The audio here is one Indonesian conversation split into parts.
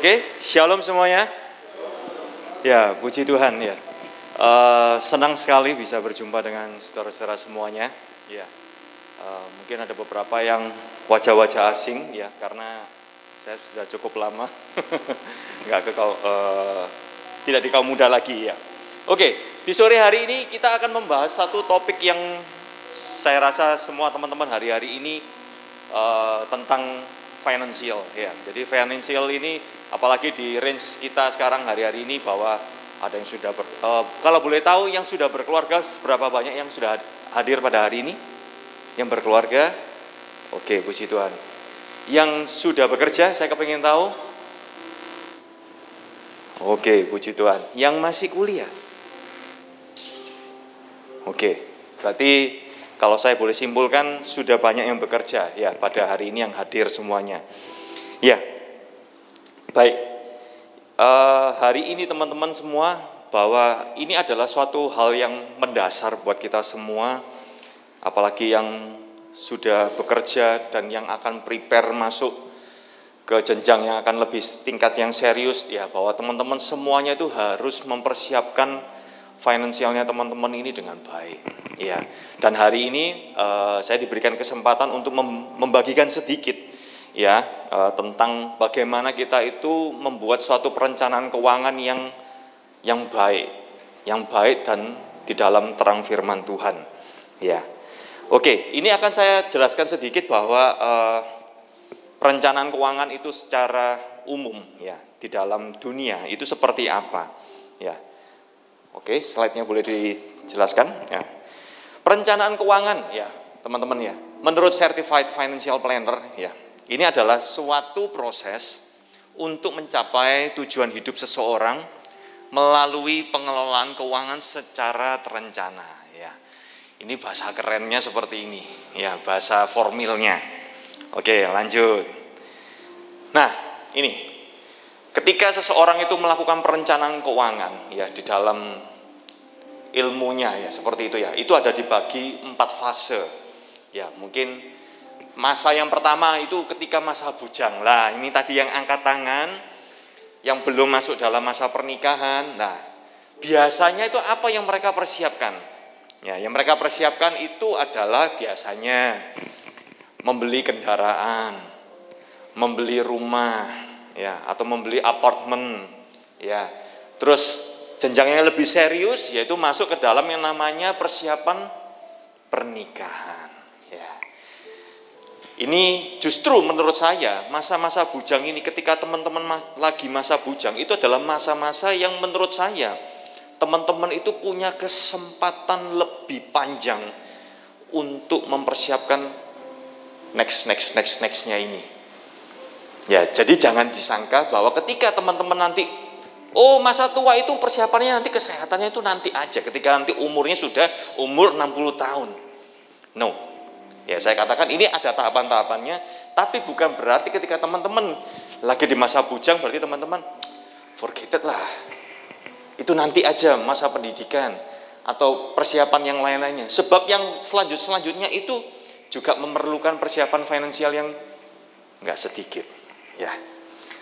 Oke, shalom semuanya. Ya, puji Tuhan ya. Uh, senang sekali bisa berjumpa dengan saudara-saudara semuanya. Ya, uh, mungkin ada beberapa yang wajah-wajah asing ya, karena saya sudah cukup lama, nggak ke kau, uh, tidak di kaum muda lagi ya. Oke, di sore hari ini kita akan membahas satu topik yang saya rasa semua teman-teman hari-hari ini uh, tentang financial ya. Jadi financial ini apalagi di range kita sekarang hari-hari ini bahwa ada yang sudah ber, uh, kalau boleh tahu yang sudah berkeluarga seberapa banyak yang sudah hadir pada hari ini? Yang berkeluarga? Oke, puji Tuhan. Yang sudah bekerja, saya kepingin tahu. Oke, puji Tuhan. Yang masih kuliah? Oke, berarti kalau saya boleh simpulkan sudah banyak yang bekerja ya pada hari ini yang hadir semuanya. Ya, baik. Uh, hari ini teman-teman semua bahwa ini adalah suatu hal yang mendasar buat kita semua, apalagi yang sudah bekerja dan yang akan prepare masuk ke jenjang yang akan lebih tingkat yang serius ya bahwa teman-teman semuanya itu harus mempersiapkan finansialnya teman-teman ini dengan baik. Ya, dan hari ini uh, saya diberikan kesempatan untuk mem membagikan sedikit ya uh, tentang bagaimana kita itu membuat suatu perencanaan keuangan yang yang baik, yang baik dan di dalam terang firman Tuhan. Ya, oke, ini akan saya jelaskan sedikit bahwa uh, perencanaan keuangan itu secara umum ya di dalam dunia itu seperti apa. Ya, Oke, slide-nya boleh dijelaskan ya. Perencanaan keuangan ya, teman-teman ya. Menurut Certified Financial Planner ya, ini adalah suatu proses untuk mencapai tujuan hidup seseorang melalui pengelolaan keuangan secara terencana ya. Ini bahasa kerennya seperti ini ya, bahasa formilnya. Oke, lanjut. Nah, ini Ketika seseorang itu melakukan perencanaan keuangan ya di dalam ilmunya ya seperti itu ya, itu ada dibagi empat fase. Ya mungkin masa yang pertama itu ketika masa bujang lah. Ini tadi yang angkat tangan, yang belum masuk dalam masa pernikahan. Nah biasanya itu apa yang mereka persiapkan? Ya yang mereka persiapkan itu adalah biasanya membeli kendaraan, membeli rumah, ya atau membeli apartemen ya terus jenjangnya lebih serius yaitu masuk ke dalam yang namanya persiapan pernikahan ini justru menurut saya masa-masa bujang ini ketika teman-teman lagi masa bujang itu adalah masa-masa yang menurut saya teman-teman itu punya kesempatan lebih panjang untuk mempersiapkan next next next nextnya ini Ya, jadi jangan disangka bahwa ketika teman-teman nanti oh masa tua itu persiapannya nanti kesehatannya itu nanti aja ketika nanti umurnya sudah umur 60 tahun. No. Ya, saya katakan ini ada tahapan-tahapannya, tapi bukan berarti ketika teman-teman lagi di masa bujang berarti teman-teman forget it lah. Itu nanti aja masa pendidikan atau persiapan yang lain-lainnya. Sebab yang selanjut selanjutnya itu juga memerlukan persiapan finansial yang nggak sedikit. Ya.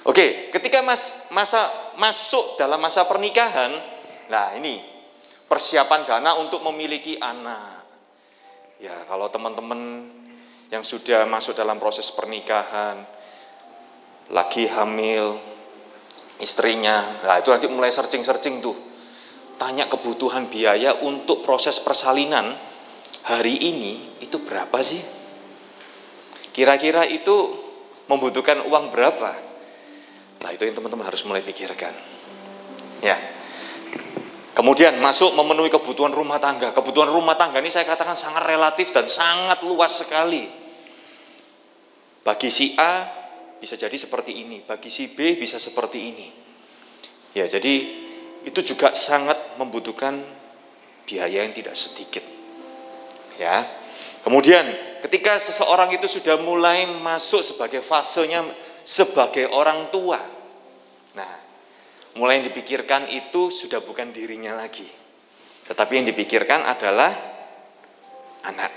Oke, ketika mas, masa masuk dalam masa pernikahan, nah ini persiapan dana untuk memiliki anak. Ya, kalau teman-teman yang sudah masuk dalam proses pernikahan, lagi hamil, istrinya, nah itu nanti mulai searching-searching tuh. Tanya kebutuhan biaya untuk proses persalinan hari ini itu berapa sih? Kira-kira itu membutuhkan uang berapa? Nah itu yang teman-teman harus mulai pikirkan. Ya. Kemudian masuk memenuhi kebutuhan rumah tangga. Kebutuhan rumah tangga ini saya katakan sangat relatif dan sangat luas sekali. Bagi si A bisa jadi seperti ini, bagi si B bisa seperti ini. Ya, jadi itu juga sangat membutuhkan biaya yang tidak sedikit. Ya. Kemudian ketika seseorang itu sudah mulai masuk sebagai fasenya sebagai orang tua. Mulai yang dipikirkan itu sudah bukan dirinya lagi. Tetapi yang dipikirkan adalah anak.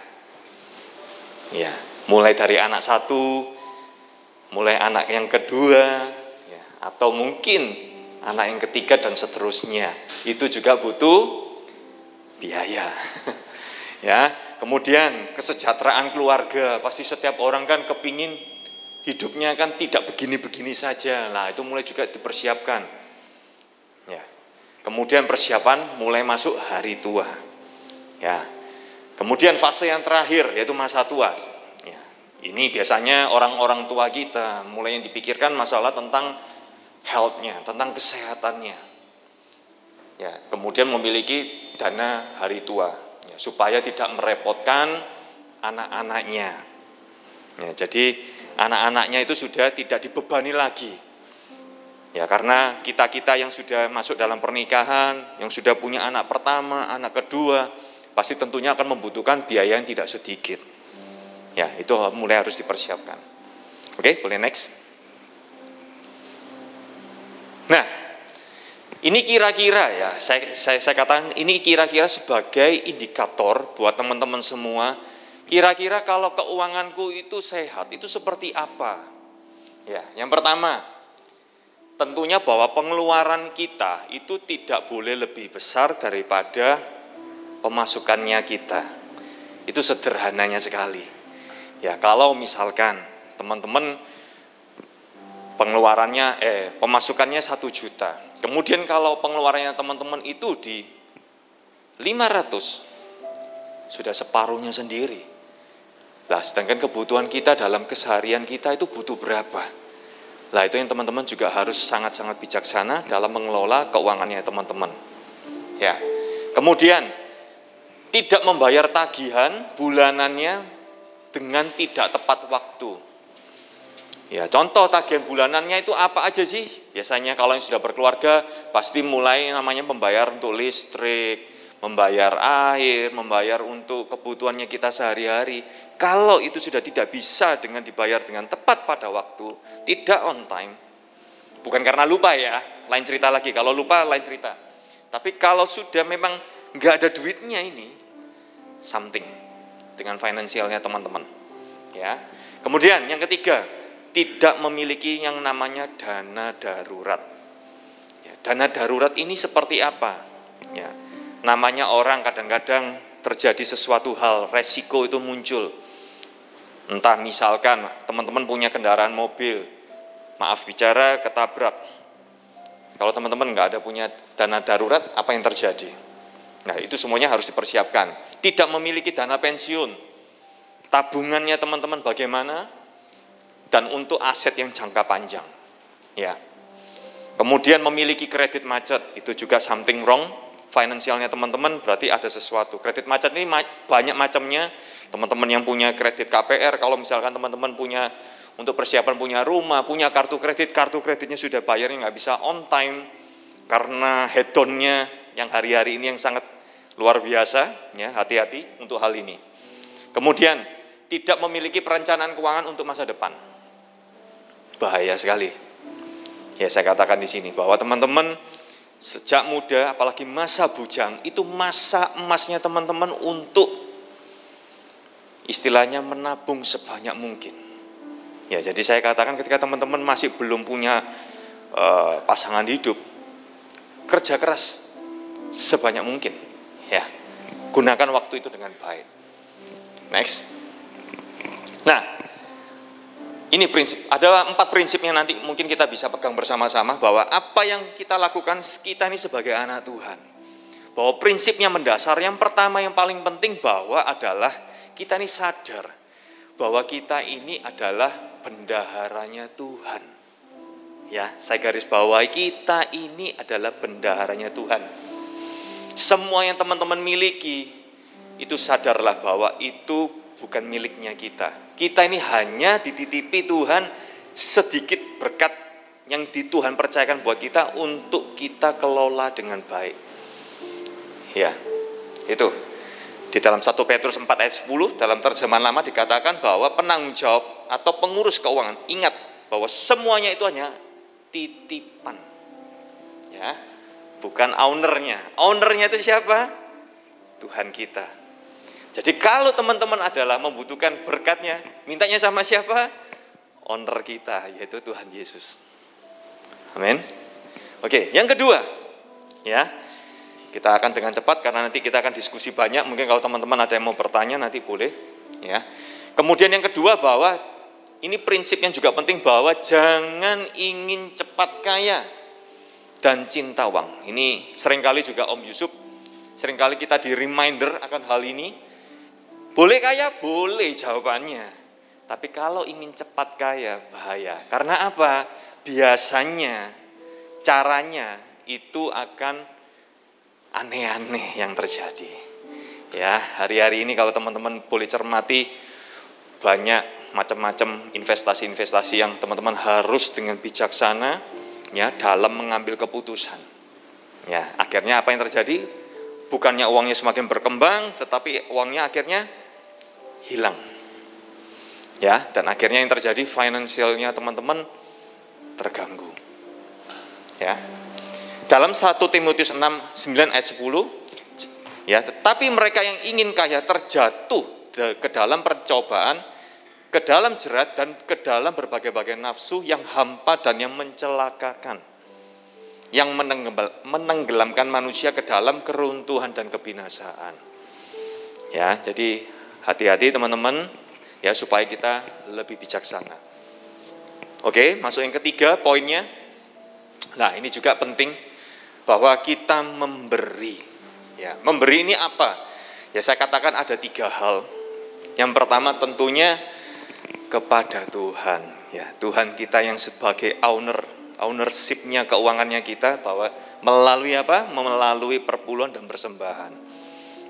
Ya, mulai dari anak satu, mulai anak yang kedua, ya, atau mungkin anak yang ketiga dan seterusnya. Itu juga butuh biaya. ya, kemudian kesejahteraan keluarga, pasti setiap orang kan kepingin hidupnya kan tidak begini-begini saja. Nah, itu mulai juga dipersiapkan. Ya. Kemudian persiapan mulai masuk hari tua. Ya. Kemudian fase yang terakhir yaitu masa tua. Ini biasanya orang-orang tua kita mulai dipikirkan masalah tentang health-nya, tentang kesehatannya. Ya, kemudian memiliki dana hari tua ya, supaya tidak merepotkan anak-anaknya. Ya, jadi anak-anaknya itu sudah tidak dibebani lagi. Ya, karena kita-kita yang sudah masuk dalam pernikahan, yang sudah punya anak pertama, anak kedua, pasti tentunya akan membutuhkan biaya yang tidak sedikit. Ya, itu mulai harus dipersiapkan. Oke, boleh next. Nah, ini kira-kira ya, saya, saya, saya katakan ini kira-kira sebagai indikator buat teman-teman semua. Kira-kira kalau keuanganku itu sehat, itu seperti apa? Ya, yang pertama, tentunya bahwa pengeluaran kita itu tidak boleh lebih besar daripada pemasukannya kita. Itu sederhananya sekali. Ya, kalau misalkan teman-teman pengeluarannya eh pemasukannya satu juta. Kemudian kalau pengeluarannya teman-teman itu di 500 sudah separuhnya sendiri. Lah, sedangkan kebutuhan kita dalam keseharian kita itu butuh berapa? Lah, itu yang teman-teman juga harus sangat-sangat bijaksana dalam mengelola keuangannya teman-teman. Ya. Kemudian tidak membayar tagihan bulanannya dengan tidak tepat waktu. Ya, contoh tagihan bulanannya itu apa aja sih? Biasanya kalau yang sudah berkeluarga pasti mulai namanya membayar untuk listrik, membayar air, membayar untuk kebutuhannya kita sehari-hari. Kalau itu sudah tidak bisa dengan dibayar dengan tepat pada waktu, tidak on time. Bukan karena lupa ya, lain cerita lagi. Kalau lupa lain cerita. Tapi kalau sudah memang nggak ada duitnya ini, something dengan finansialnya teman-teman. Ya. Kemudian yang ketiga, tidak memiliki yang namanya dana darurat. Ya, dana darurat ini seperti apa? Ya, namanya orang kadang-kadang terjadi sesuatu hal, resiko itu muncul. Entah misalkan teman-teman punya kendaraan mobil, maaf bicara ketabrak. Kalau teman-teman nggak ada punya dana darurat, apa yang terjadi? Nah, itu semuanya harus dipersiapkan. Tidak memiliki dana pensiun. Tabungannya teman-teman bagaimana? Dan untuk aset yang jangka panjang. Ya. Kemudian memiliki kredit macet, itu juga something wrong. Finansialnya teman-teman berarti ada sesuatu. Kredit macet ini banyak macamnya. Teman-teman yang punya kredit KPR, kalau misalkan teman-teman punya untuk persiapan punya rumah, punya kartu kredit, kartu kreditnya sudah bayarnya nggak bisa on time karena hedonnya yang hari-hari ini yang sangat luar biasa, ya hati-hati untuk hal ini. Kemudian tidak memiliki perencanaan keuangan untuk masa depan, bahaya sekali. Ya saya katakan di sini bahwa teman-teman sejak muda, apalagi masa bujang, itu masa emasnya teman-teman untuk istilahnya menabung sebanyak mungkin. Ya, jadi saya katakan ketika teman-teman masih belum punya uh, pasangan hidup, kerja keras, sebanyak mungkin. Ya, gunakan waktu itu dengan baik. Next. Nah, ini prinsip. Ada empat prinsip yang nanti mungkin kita bisa pegang bersama-sama bahwa apa yang kita lakukan kita ini sebagai anak Tuhan. Bahwa prinsipnya mendasar yang pertama yang paling penting bahwa adalah kita ini sadar bahwa kita ini adalah bendaharanya Tuhan. Ya, saya garis bawahi kita ini adalah bendaharanya Tuhan semua yang teman-teman miliki, itu sadarlah bahwa itu bukan miliknya kita. Kita ini hanya dititipi Tuhan sedikit berkat yang di Tuhan percayakan buat kita untuk kita kelola dengan baik. Ya, itu. Di dalam 1 Petrus 4 ayat 10 dalam terjemahan lama dikatakan bahwa penanggung jawab atau pengurus keuangan ingat bahwa semuanya itu hanya titipan. Ya, bukan ownernya. Ownernya itu siapa? Tuhan kita. Jadi kalau teman-teman adalah membutuhkan berkatnya, mintanya sama siapa? Owner kita, yaitu Tuhan Yesus. Amin. Oke, yang kedua, ya, kita akan dengan cepat karena nanti kita akan diskusi banyak. Mungkin kalau teman-teman ada yang mau bertanya nanti boleh, ya. Kemudian yang kedua bahwa ini prinsip yang juga penting bahwa jangan ingin cepat kaya dan cinta uang. Ini sering kali juga Om Yusuf, sering kali kita di reminder akan hal ini. Boleh kaya? Boleh jawabannya. Tapi kalau ingin cepat kaya, bahaya. Karena apa? Biasanya caranya itu akan aneh-aneh yang terjadi. Ya, hari-hari ini kalau teman-teman boleh cermati banyak macam-macam investasi-investasi yang teman-teman harus dengan bijaksana ya dalam mengambil keputusan. Ya, akhirnya apa yang terjadi? Bukannya uangnya semakin berkembang, tetapi uangnya akhirnya hilang. Ya, dan akhirnya yang terjadi finansialnya teman-teman terganggu. Ya. Dalam 1 Timotius 6 9 ayat 10 ya, tetapi mereka yang ingin kaya terjatuh ke dalam percobaan, ke dalam jerat dan ke dalam berbagai-bagai nafsu yang hampa dan yang mencelakakan. Yang menenggelamkan manusia ke dalam keruntuhan dan kebinasaan. Ya, jadi hati-hati teman-teman ya supaya kita lebih bijaksana. Oke, masuk yang ketiga poinnya Nah, ini juga penting bahwa kita memberi. Ya, memberi ini apa? Ya, saya katakan ada tiga hal. Yang pertama tentunya kepada Tuhan. Ya, Tuhan kita yang sebagai owner, ownershipnya keuangannya kita bahwa melalui apa? Melalui perpuluhan dan persembahan.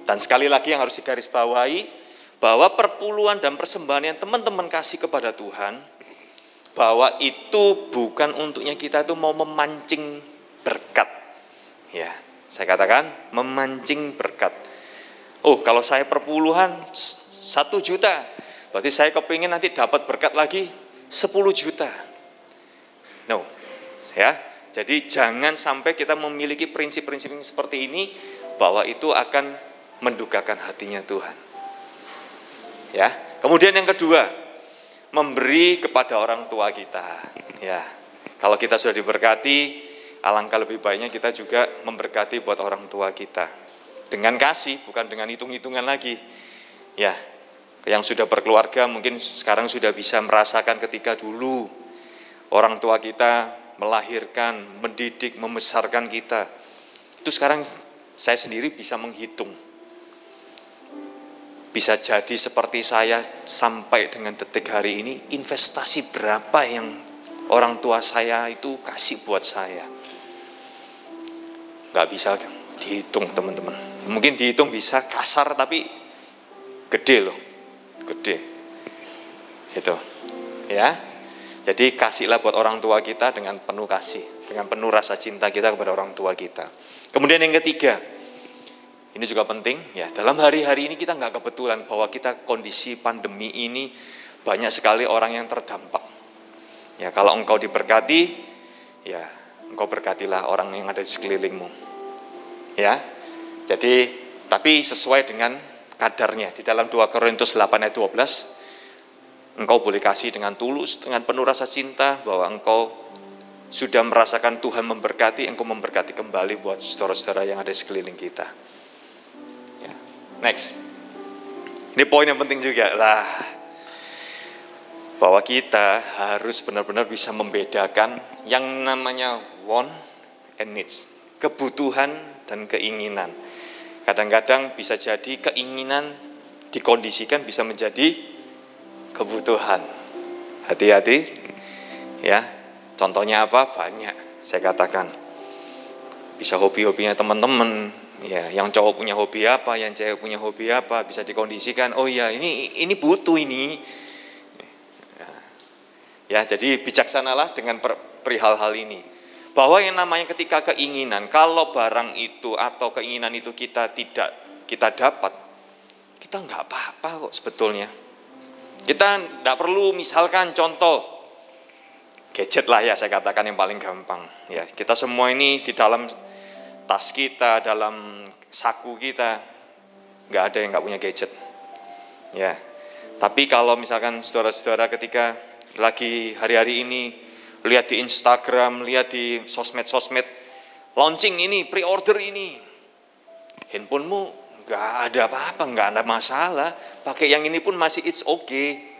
Dan sekali lagi yang harus digarisbawahi bahwa perpuluhan dan persembahan yang teman-teman kasih kepada Tuhan bahwa itu bukan untuknya kita itu mau memancing berkat. Ya, saya katakan memancing berkat. Oh, kalau saya perpuluhan satu juta, berarti saya kepingin nanti dapat berkat lagi 10 juta. No, ya. Jadi jangan sampai kita memiliki prinsip-prinsip seperti ini bahwa itu akan mendukakan hatinya Tuhan. Ya. Kemudian yang kedua, memberi kepada orang tua kita. Ya, kalau kita sudah diberkati, alangkah lebih baiknya kita juga memberkati buat orang tua kita. Dengan kasih, bukan dengan hitung-hitungan lagi. Ya, yang sudah berkeluarga mungkin sekarang sudah bisa merasakan ketika dulu orang tua kita melahirkan, mendidik, membesarkan kita. Itu sekarang saya sendiri bisa menghitung bisa jadi seperti saya sampai dengan detik hari ini investasi berapa yang orang tua saya itu kasih buat saya? Nggak bisa dihitung teman-teman. Mungkin dihitung bisa kasar tapi gede loh. Gede. Itu ya. Jadi kasihlah buat orang tua kita dengan penuh kasih dengan penuh rasa cinta kita kepada orang tua kita. Kemudian yang ketiga ini juga penting ya. Dalam hari-hari ini kita nggak kebetulan bahwa kita kondisi pandemi ini banyak sekali orang yang terdampak. Ya kalau engkau diberkati, ya engkau berkatilah orang yang ada di sekelilingmu. Ya, jadi tapi sesuai dengan kadarnya. Di dalam 2 Korintus 8 ayat 12, engkau boleh kasih dengan tulus, dengan penuh rasa cinta bahwa engkau sudah merasakan Tuhan memberkati, engkau memberkati kembali buat saudara-saudara yang ada di sekeliling kita. Next. Ini poin yang penting juga lah. Bahwa kita harus benar-benar bisa membedakan yang namanya want and needs. Kebutuhan dan keinginan. Kadang-kadang bisa jadi keinginan dikondisikan bisa menjadi kebutuhan. Hati-hati ya. Contohnya apa? Banyak saya katakan. Bisa hobi-hobinya teman-teman, Ya, yang cowok punya hobi apa, yang cewek punya hobi apa, bisa dikondisikan. Oh iya, ini ini butuh ini. Ya, jadi bijaksanalah dengan per, perihal hal ini. Bahwa yang namanya ketika keinginan, kalau barang itu atau keinginan itu kita tidak kita dapat, kita nggak apa-apa kok sebetulnya. Kita nggak perlu misalkan contoh gadget lah ya saya katakan yang paling gampang. Ya kita semua ini di dalam tas kita, dalam saku kita, nggak ada yang nggak punya gadget. Ya, tapi kalau misalkan saudara-saudara ketika lagi hari-hari ini lihat di Instagram, lihat di sosmed-sosmed, launching ini, pre-order ini. Handphonemu nggak ada apa-apa, nggak ada masalah. Pakai yang ini pun masih it's okay.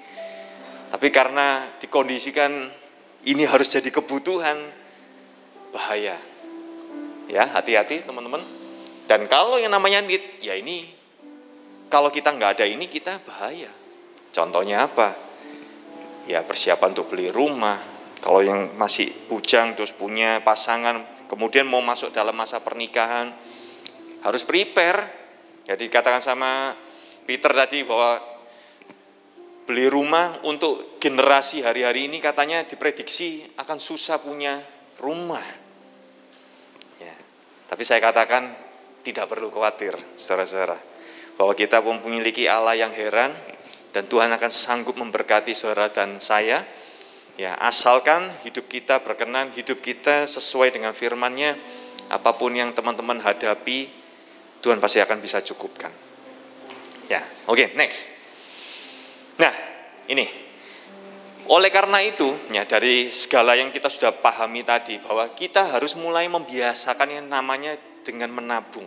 Tapi karena dikondisikan ini harus jadi kebutuhan, bahaya. Ya, hati-hati teman-teman. Dan kalau yang namanya need, ya ini, kalau kita nggak ada ini, kita bahaya. Contohnya apa? Ya persiapan untuk beli rumah, kalau yang masih bujang terus punya pasangan, kemudian mau masuk dalam masa pernikahan, harus prepare. Jadi katakan sama Peter tadi bahwa beli rumah untuk generasi hari-hari ini katanya diprediksi akan susah punya rumah. Tapi saya katakan tidak perlu khawatir, saudara-saudara, bahwa kita memiliki Allah yang heran dan Tuhan akan sanggup memberkati saudara dan saya Ya, asalkan hidup kita berkenan, hidup kita sesuai dengan firman-Nya, apa pun yang teman-teman hadapi, Tuhan pasti akan bisa cukupkan. Ya, oke, okay, next. Nah, ini. Oleh karena itu, ya dari segala yang kita sudah pahami tadi bahwa kita harus mulai membiasakan yang namanya dengan menabung.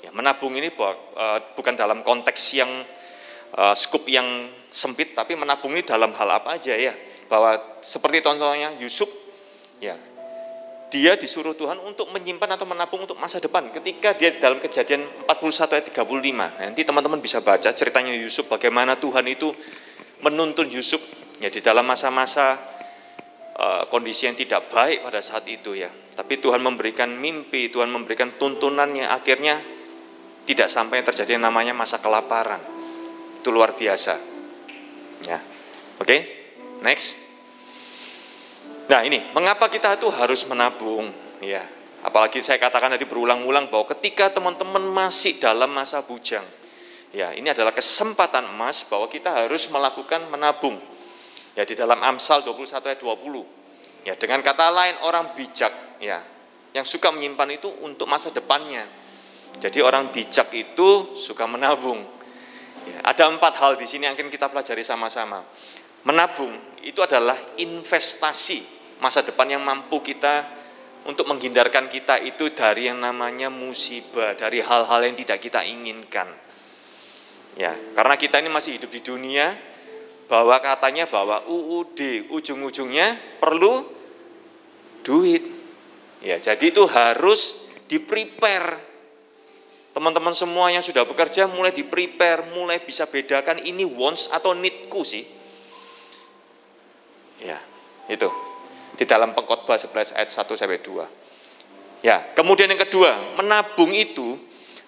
Ya, menabung ini uh, bukan dalam konteks yang uh, skup yang sempit, tapi menabung ini dalam hal apa aja ya bahwa seperti contohnya Yusuf ya dia disuruh Tuhan untuk menyimpan atau menabung untuk masa depan ketika dia dalam kejadian 41 ayat 35 nanti teman-teman bisa baca ceritanya Yusuf bagaimana Tuhan itu menuntun Yusuf ya di dalam masa-masa uh, kondisi yang tidak baik pada saat itu ya tapi Tuhan memberikan mimpi Tuhan memberikan tuntunannya akhirnya tidak sampai terjadi yang namanya masa kelaparan itu luar biasa ya oke okay? Next. Nah ini, mengapa kita itu harus menabung? Ya, apalagi saya katakan tadi berulang-ulang bahwa ketika teman-teman masih dalam masa bujang, ya ini adalah kesempatan emas bahwa kita harus melakukan menabung. Ya di dalam Amsal 21 ayat 20. Ya dengan kata lain orang bijak, ya yang suka menyimpan itu untuk masa depannya. Jadi orang bijak itu suka menabung. Ya, ada empat hal di sini yang akan kita pelajari sama-sama menabung itu adalah investasi masa depan yang mampu kita untuk menghindarkan kita itu dari yang namanya musibah, dari hal-hal yang tidak kita inginkan. Ya, karena kita ini masih hidup di dunia bahwa katanya bahwa UUD ujung-ujungnya perlu duit. Ya, jadi itu harus di-prepare. Teman-teman semua yang sudah bekerja mulai di-prepare, mulai bisa bedakan ini wants atau needku sih Ya, itu. Di dalam pengkhotbah 11 ayat 1 sampai 2. Ya, kemudian yang kedua, menabung itu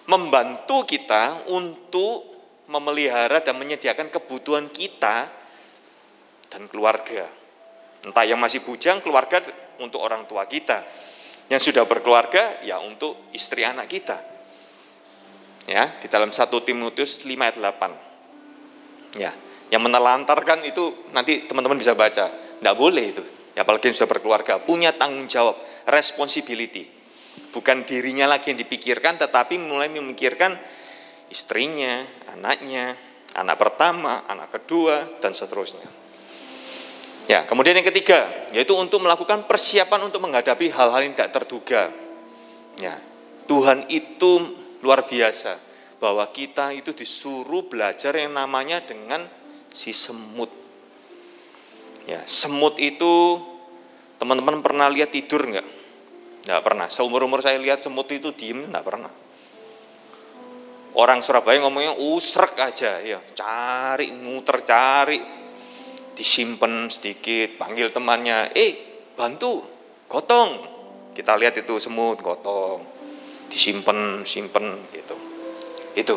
membantu kita untuk memelihara dan menyediakan kebutuhan kita dan keluarga. Entah yang masih bujang, keluarga untuk orang tua kita. Yang sudah berkeluarga, ya untuk istri anak kita. Ya, di dalam 1 Timotius 5 ayat 8. Ya, yang menelantarkan itu nanti teman-teman bisa baca. Tidak boleh itu. Ya, apalagi yang sudah berkeluarga. Punya tanggung jawab, responsibility. Bukan dirinya lagi yang dipikirkan, tetapi mulai memikirkan istrinya, anaknya, anak pertama, anak kedua, dan seterusnya. Ya, kemudian yang ketiga, yaitu untuk melakukan persiapan untuk menghadapi hal-hal yang tidak terduga. Ya, Tuhan itu luar biasa bahwa kita itu disuruh belajar yang namanya dengan si semut. Ya, semut itu teman-teman pernah lihat tidur enggak? Enggak pernah. Seumur-umur saya lihat semut itu diem enggak pernah. Orang Surabaya ngomongnya usrek aja, ya cari, muter cari, disimpan sedikit, panggil temannya, eh bantu, gotong. Kita lihat itu semut, gotong, disimpan, simpen gitu. Itu.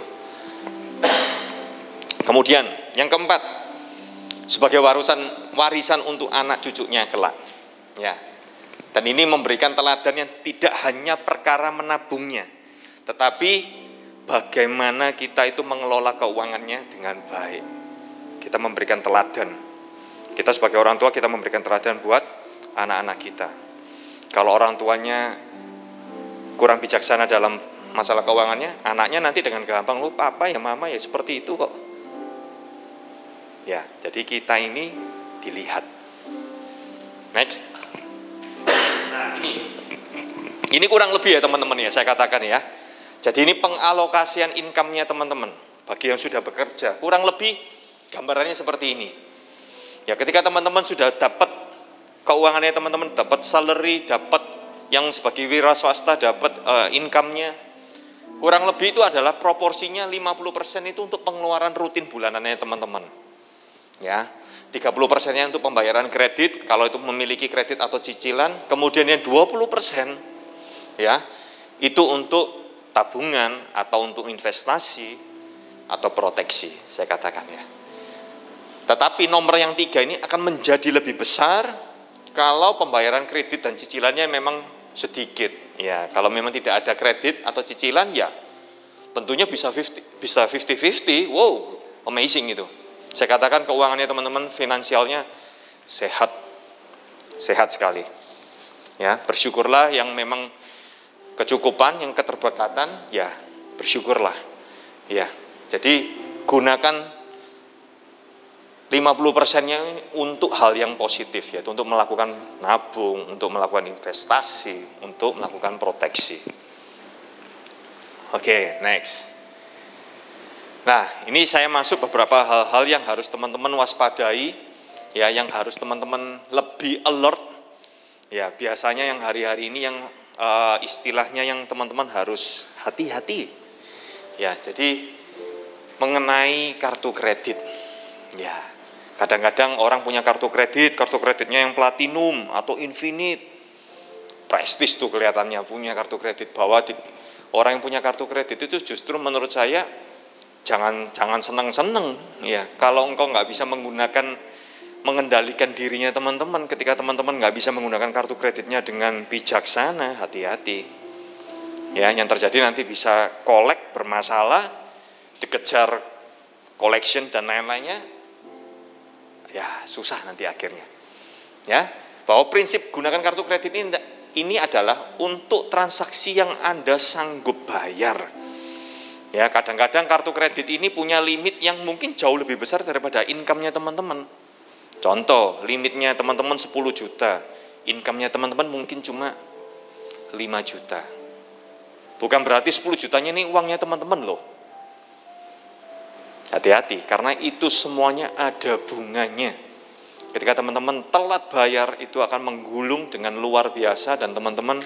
Kemudian yang keempat, sebagai warisan warisan untuk anak cucunya kelak. Ya. Dan ini memberikan teladan yang tidak hanya perkara menabungnya, tetapi bagaimana kita itu mengelola keuangannya dengan baik. Kita memberikan teladan. Kita sebagai orang tua kita memberikan teladan buat anak-anak kita. Kalau orang tuanya kurang bijaksana dalam masalah keuangannya, anaknya nanti dengan gampang lupa apa ya mama ya seperti itu kok Ya, jadi kita ini dilihat. Next. Nah, ini. Ini kurang lebih ya teman-teman ya, saya katakan ya. Jadi ini pengalokasian income-nya teman-teman bagi yang sudah bekerja. Kurang lebih gambarannya seperti ini. Ya, ketika teman-teman sudah dapat keuangannya teman-teman, dapat salary, dapat yang sebagai wira swasta dapat uh, income-nya, kurang lebih itu adalah proporsinya 50% itu untuk pengeluaran rutin bulanannya teman-teman. Ya, 30 persennya untuk pembayaran kredit, kalau itu memiliki kredit atau cicilan, kemudian yang 20 persen, ya, itu untuk tabungan atau untuk investasi atau proteksi, saya katakan ya. Tetapi nomor yang tiga ini akan menjadi lebih besar kalau pembayaran kredit dan cicilannya memang sedikit. Ya, kalau memang tidak ada kredit atau cicilan ya tentunya bisa 50 bisa 50-50. Wow, amazing itu. Saya katakan keuangannya teman-teman finansialnya sehat. Sehat sekali. Ya, bersyukurlah yang memang kecukupan, yang keterberkatan, ya bersyukurlah. Ya, jadi gunakan 50 persennya untuk hal yang positif ya, untuk melakukan nabung, untuk melakukan investasi, untuk melakukan proteksi. Oke, okay, next. Nah, ini saya masuk beberapa hal-hal yang harus teman-teman waspadai, ya, yang harus teman-teman lebih alert. Ya, biasanya yang hari-hari ini yang uh, istilahnya yang teman-teman harus hati-hati. Ya, jadi mengenai kartu kredit. Ya, kadang-kadang orang punya kartu kredit, kartu kreditnya yang platinum atau infinite. Prestis tuh kelihatannya punya kartu kredit bahwa di, orang yang punya kartu kredit itu justru menurut saya jangan jangan seneng-seneng ya. Kalau engkau nggak bisa menggunakan mengendalikan dirinya teman-teman ketika teman-teman nggak bisa menggunakan kartu kreditnya dengan bijaksana, hati-hati. Ya, yang terjadi nanti bisa kolek bermasalah, dikejar collection dan lain-lainnya, ya susah nanti akhirnya. Ya, bahwa prinsip gunakan kartu kredit ini ini adalah untuk transaksi yang Anda sanggup bayar. Ya, kadang-kadang kartu kredit ini punya limit yang mungkin jauh lebih besar daripada income-nya teman-teman. Contoh, limitnya teman-teman 10 juta, income-nya teman-teman mungkin cuma 5 juta. Bukan berarti 10 jutanya ini uangnya teman-teman loh. Hati-hati, karena itu semuanya ada bunganya. Ketika teman-teman telat bayar, itu akan menggulung dengan luar biasa dan teman-teman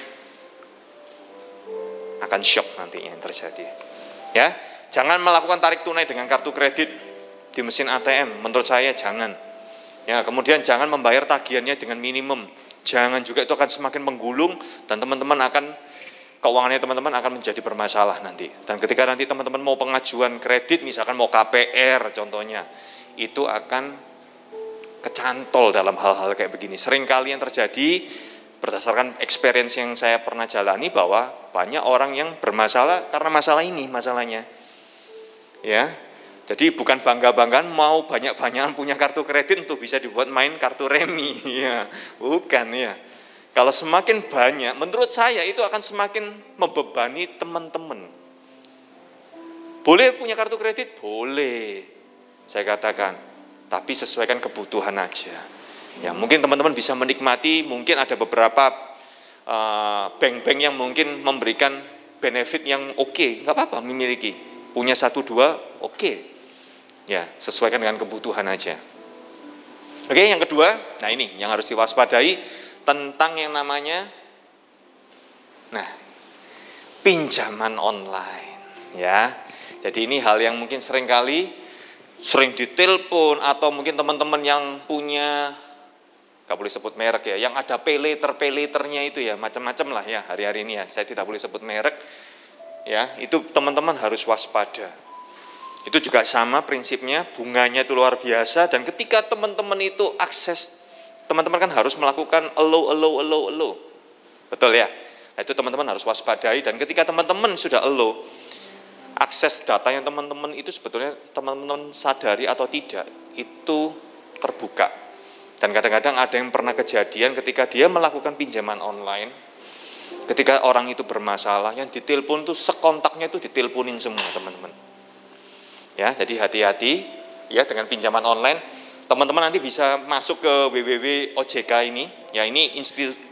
akan shock nantinya yang terjadi. Ya, jangan melakukan tarik tunai dengan kartu kredit di mesin ATM. Menurut saya jangan. Ya, kemudian jangan membayar tagihannya dengan minimum. Jangan juga itu akan semakin menggulung dan teman-teman akan keuangannya teman-teman akan menjadi bermasalah nanti. Dan ketika nanti teman-teman mau pengajuan kredit, misalkan mau KPR contohnya, itu akan kecantol dalam hal-hal kayak begini. Sering kali yang terjadi berdasarkan experience yang saya pernah jalani bahwa banyak orang yang bermasalah karena masalah ini masalahnya. Ya. Jadi bukan bangga-banggaan mau banyak-banyakan punya kartu kredit untuk bisa dibuat main kartu remi ya. Bukan ya kalau semakin banyak, menurut saya itu akan semakin membebani teman-teman. Boleh punya kartu kredit? Boleh. Saya katakan, tapi sesuaikan kebutuhan aja. Ya, mungkin teman-teman bisa menikmati, mungkin ada beberapa uh, bank-bank yang mungkin memberikan benefit yang oke, okay. nggak apa-apa memiliki. Punya satu dua, oke. Okay. Ya, sesuaikan dengan kebutuhan aja. Oke, yang kedua, nah ini yang harus diwaspadai tentang yang namanya nah pinjaman online ya. Jadi ini hal yang mungkin sering kali sering ditelepon atau mungkin teman-teman yang punya gak boleh sebut merek ya, yang ada pay later pay itu ya macam-macam lah ya hari-hari ini ya. Saya tidak boleh sebut merek ya. Itu teman-teman harus waspada. Itu juga sama prinsipnya, bunganya itu luar biasa dan ketika teman-teman itu akses teman-teman kan harus melakukan allow, allow, allow, allow. Betul ya? Nah, itu teman-teman harus waspadai dan ketika teman-teman sudah allow, akses data yang teman-teman itu sebetulnya teman-teman sadari atau tidak, itu terbuka. Dan kadang-kadang ada yang pernah kejadian ketika dia melakukan pinjaman online, ketika orang itu bermasalah, yang ditelepon tuh sekontaknya itu diteleponin semua teman-teman. Ya, jadi hati-hati ya dengan pinjaman online teman-teman nanti bisa masuk ke www OJK ini. Ya ini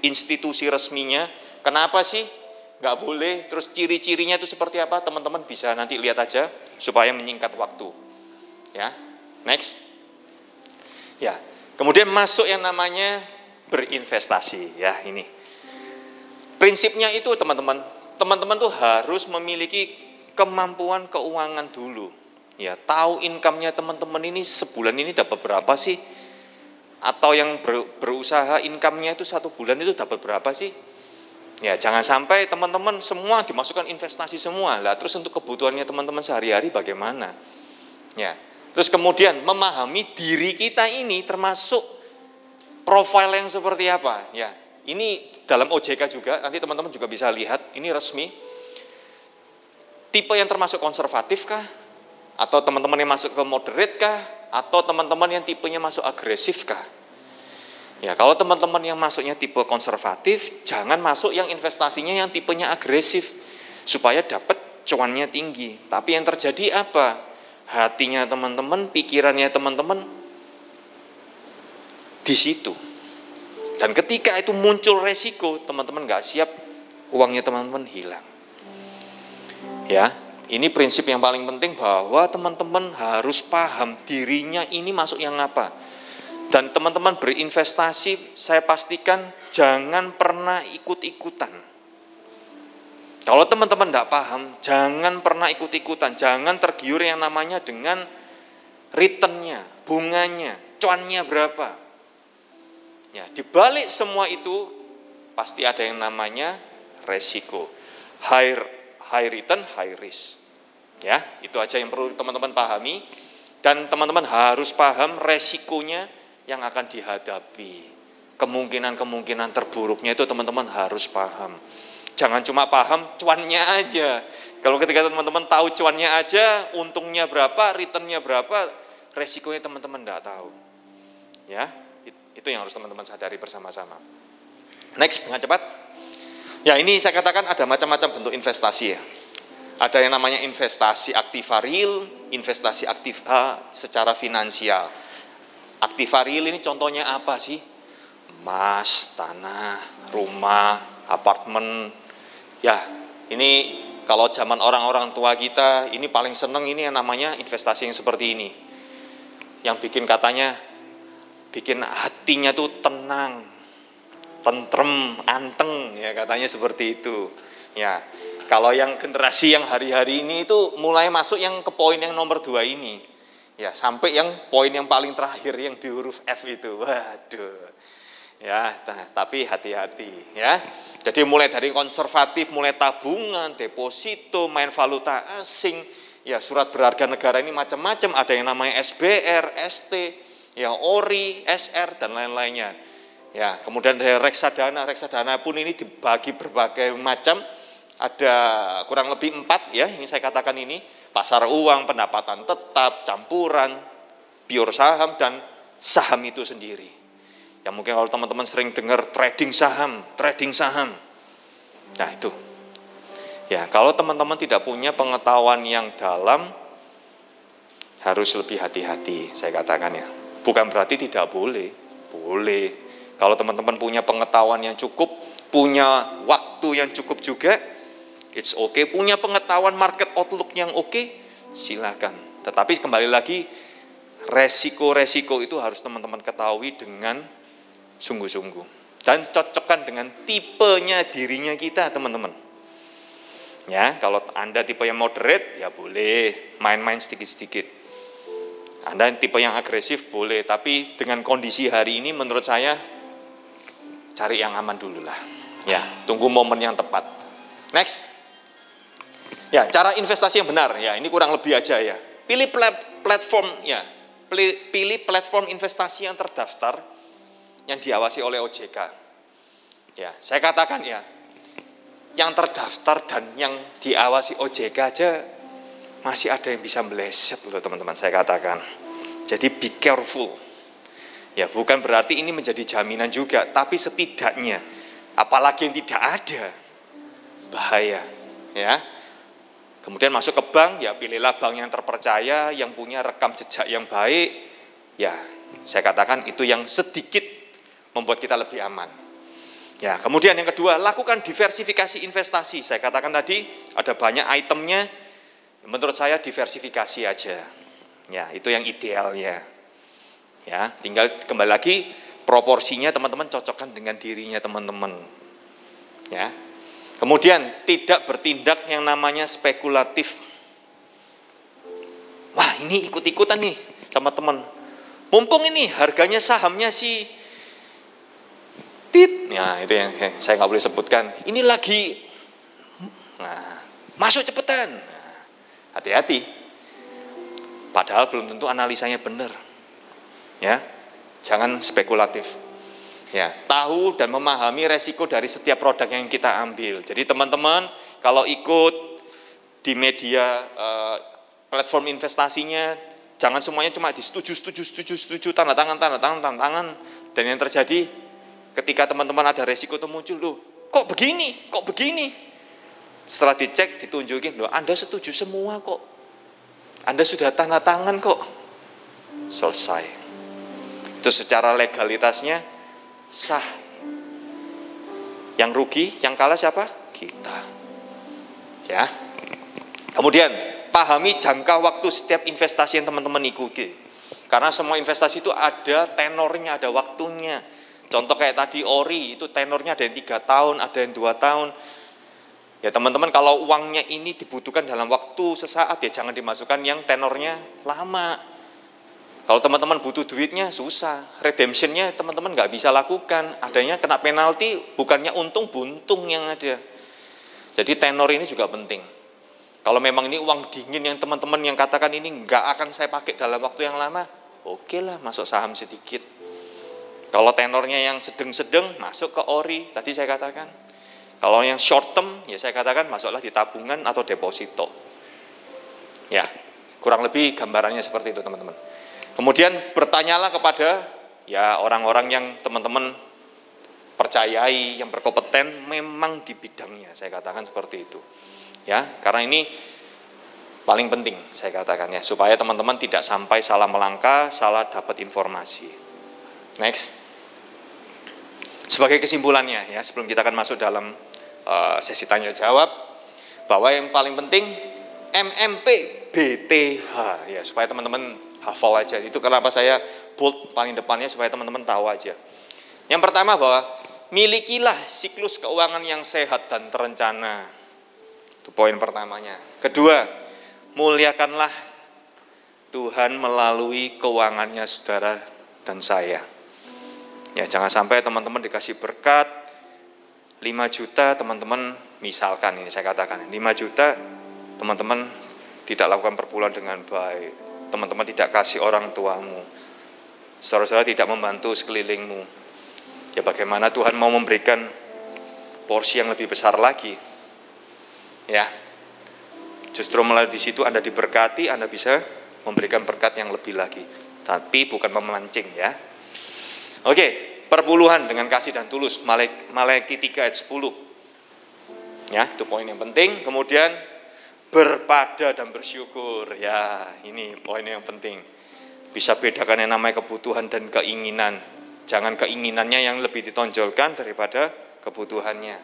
institusi resminya. Kenapa sih nggak boleh? Terus ciri-cirinya itu seperti apa? Teman-teman bisa nanti lihat aja supaya menyingkat waktu. Ya, next. Ya, kemudian masuk yang namanya berinvestasi. Ya ini. Prinsipnya itu teman-teman, teman-teman tuh harus memiliki kemampuan keuangan dulu ya tahu income-nya teman-teman ini sebulan ini dapat berapa sih? Atau yang ber, berusaha income-nya itu satu bulan itu dapat berapa sih? Ya jangan sampai teman-teman semua dimasukkan investasi semua. Lah terus untuk kebutuhannya teman-teman sehari-hari bagaimana? Ya terus kemudian memahami diri kita ini termasuk profil yang seperti apa? Ya ini dalam OJK juga nanti teman-teman juga bisa lihat ini resmi. Tipe yang termasuk konservatif kah atau teman-teman yang masuk ke moderate kah? Atau teman-teman yang tipenya masuk agresif kah? Ya, kalau teman-teman yang masuknya tipe konservatif, jangan masuk yang investasinya yang tipenya agresif supaya dapat cuannya tinggi. Tapi yang terjadi apa? Hatinya teman-teman, pikirannya teman-teman di situ. Dan ketika itu muncul resiko, teman-teman nggak siap, uangnya teman-teman hilang. Ya, ini prinsip yang paling penting bahwa teman-teman harus paham dirinya ini masuk yang apa. Dan teman-teman berinvestasi, saya pastikan jangan pernah ikut-ikutan. Kalau teman-teman tidak paham, jangan pernah ikut-ikutan. Jangan tergiur yang namanya dengan returnnya, bunganya, cuannya berapa. Ya, dibalik semua itu pasti ada yang namanya resiko. High, high return, high risk. Ya, itu aja yang perlu teman-teman pahami dan teman-teman harus paham resikonya yang akan dihadapi. Kemungkinan-kemungkinan terburuknya itu teman-teman harus paham. Jangan cuma paham cuannya aja. Kalau ketika teman-teman tahu cuannya aja, untungnya berapa, returnnya berapa, resikonya teman-teman tidak tahu. Ya, itu yang harus teman-teman sadari bersama-sama. Next, dengan cepat. Ya ini saya katakan ada macam-macam bentuk investasi ya. Ada yang namanya investasi aktiva real, investasi aktiva secara finansial. Aktiva real ini contohnya apa sih? Emas, tanah, rumah, apartemen. Ya, ini kalau zaman orang-orang tua kita, ini paling seneng ini yang namanya investasi yang seperti ini. Yang bikin katanya, bikin hatinya tuh tenang, tentrem, anteng, ya katanya seperti itu. Ya, kalau yang generasi yang hari-hari ini itu mulai masuk yang ke poin yang nomor dua ini. Ya, sampai yang poin yang paling terakhir yang di huruf F itu. Waduh. Ya, nah, tapi hati-hati ya. Jadi mulai dari konservatif, mulai tabungan, deposito, main valuta asing, ya surat berharga negara ini macam-macam, ada yang namanya SBR, ST, ya ORI, SR dan lain-lainnya. Ya, kemudian dari reksadana, reksadana pun ini dibagi berbagai macam ada kurang lebih empat ya, ini saya katakan ini, pasar uang, pendapatan tetap, campuran, pure saham, dan saham itu sendiri. Ya mungkin kalau teman-teman sering dengar trading saham, trading saham. Nah itu. Ya kalau teman-teman tidak punya pengetahuan yang dalam, harus lebih hati-hati, saya katakan ya. Bukan berarti tidak boleh, boleh. Kalau teman-teman punya pengetahuan yang cukup, punya waktu yang cukup juga, it's okay. Punya pengetahuan market outlook yang oke, okay, silakan. Tetapi kembali lagi, resiko-resiko itu harus teman-teman ketahui dengan sungguh-sungguh. Dan cocokkan dengan tipenya dirinya kita, teman-teman. Ya, kalau Anda tipe yang moderate, ya boleh main-main sedikit-sedikit. Anda tipe yang agresif boleh, tapi dengan kondisi hari ini menurut saya cari yang aman dulu lah. Ya, tunggu momen yang tepat. Next. Ya, cara investasi yang benar ya, ini kurang lebih aja ya. Pilih platform ya, pilih platform investasi yang terdaftar yang diawasi oleh OJK. Ya, saya katakan ya, yang terdaftar dan yang diawasi OJK aja masih ada yang bisa meleset loh teman-teman saya katakan. Jadi be careful. Ya, bukan berarti ini menjadi jaminan juga, tapi setidaknya apalagi yang tidak ada bahaya, ya Kemudian masuk ke bank, ya pilihlah bank yang terpercaya, yang punya rekam jejak yang baik, Ya, saya katakan itu yang sedikit membuat kita lebih aman. Ya, kemudian yang kedua, lakukan diversifikasi investasi. Saya katakan tadi ada banyak itemnya. Menurut saya diversifikasi aja. Ya, itu yang idealnya. Ya, tinggal kembali lagi proporsinya teman-teman cocokkan dengan dirinya teman-teman. Ya. Kemudian tidak bertindak yang namanya spekulatif. Wah, ini ikut-ikutan nih sama teman. Mumpung ini harganya sahamnya si tit, ya itu yang saya nggak boleh sebutkan. Ini lagi, nah, masuk cepetan. Nah, hati-hati. Padahal belum tentu analisanya benar. Ya, jangan spekulatif. Ya, tahu dan memahami resiko dari setiap produk yang kita ambil. Jadi teman-teman kalau ikut di media uh, platform investasinya jangan semuanya cuma di setuju, setuju, setuju, setuju, tanda tangan, tanda tangan, tanda tangan. Dan yang terjadi ketika teman-teman ada resiko itu muncul, loh kok begini, kok begini. Setelah dicek, ditunjukin, loh Anda setuju semua kok. Anda sudah tanda tangan kok. Selesai. Itu secara legalitasnya sah. Yang rugi, yang kalah siapa? Kita. Ya. Kemudian pahami jangka waktu setiap investasi yang teman-teman ikuti. Karena semua investasi itu ada tenornya, ada waktunya. Contoh kayak tadi ori, itu tenornya ada yang tiga tahun, ada yang dua tahun. Ya teman-teman kalau uangnya ini dibutuhkan dalam waktu sesaat ya jangan dimasukkan yang tenornya lama. Kalau teman-teman butuh duitnya susah, redemptionnya teman-teman nggak bisa lakukan. Adanya kena penalti bukannya untung buntung yang ada. Jadi tenor ini juga penting. Kalau memang ini uang dingin yang teman-teman yang katakan ini nggak akan saya pakai dalam waktu yang lama, oke lah masuk saham sedikit. Kalau tenornya yang sedang-sedang masuk ke ori, tadi saya katakan. Kalau yang short term, ya saya katakan masuklah di tabungan atau deposito. Ya, kurang lebih gambarannya seperti itu teman-teman. Kemudian bertanyalah kepada ya orang-orang yang teman-teman percayai, yang berkompeten memang di bidangnya, saya katakan seperti itu. Ya karena ini paling penting saya katakan ya supaya teman-teman tidak sampai salah melangkah salah dapat informasi. Next. Sebagai kesimpulannya ya sebelum kita akan masuk dalam uh, sesi tanya jawab bahwa yang paling penting MMP BTH ya supaya teman-teman hafal aja itu kenapa saya bold paling depannya supaya teman-teman tahu aja yang pertama bahwa milikilah siklus keuangan yang sehat dan terencana itu poin pertamanya. Kedua, muliakanlah Tuhan melalui keuangannya saudara dan saya. Ya, jangan sampai teman-teman dikasih berkat 5 juta teman-teman misalkan ini saya katakan 5 juta teman-teman tidak lakukan perpuluhan dengan baik. Teman-teman tidak kasih orang tuamu. Saudara-saudara tidak membantu sekelilingmu. Ya bagaimana Tuhan mau memberikan porsi yang lebih besar lagi Ya. Justru melalui di situ Anda diberkati, Anda bisa memberikan berkat yang lebih lagi. Tapi bukan memancing ya. Oke, perpuluhan dengan kasih dan tulus. Malaikat 3 ayat 10. Ya, itu poin yang penting. Kemudian berpada dan bersyukur. Ya, ini poin yang penting. Bisa bedakan yang namanya kebutuhan dan keinginan. Jangan keinginannya yang lebih ditonjolkan daripada kebutuhannya.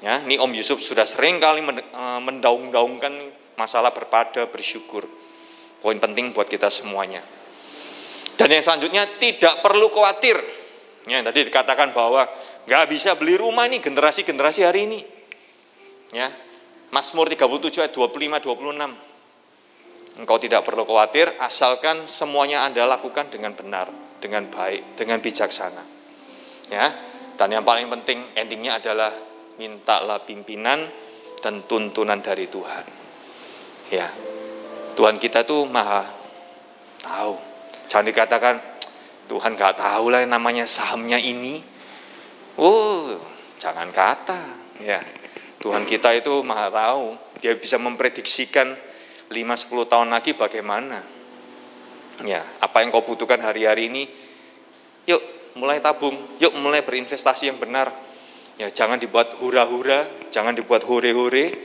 Ya, ini Om Yusuf sudah sering kali eh, mendaung-daungkan masalah berpada bersyukur. Poin penting buat kita semuanya. Dan yang selanjutnya tidak perlu khawatir. Ya, tadi dikatakan bahwa nggak bisa beli rumah ini generasi-generasi hari ini. Ya, Mazmur 37 ayat 25 26. Engkau tidak perlu khawatir asalkan semuanya Anda lakukan dengan benar, dengan baik, dengan bijaksana. Ya. Dan yang paling penting endingnya adalah mintalah pimpinan dan tuntunan dari Tuhan. Ya, Tuhan kita tuh maha tahu. Jangan dikatakan Tuhan gak tahu lah yang namanya sahamnya ini. Oh, jangan kata. Ya, Tuhan kita itu maha tahu. Dia bisa memprediksikan 5-10 tahun lagi bagaimana. Ya, apa yang kau butuhkan hari-hari ini, yuk mulai tabung, yuk mulai berinvestasi yang benar Ya, jangan dibuat hura-hura, jangan dibuat hore-hore.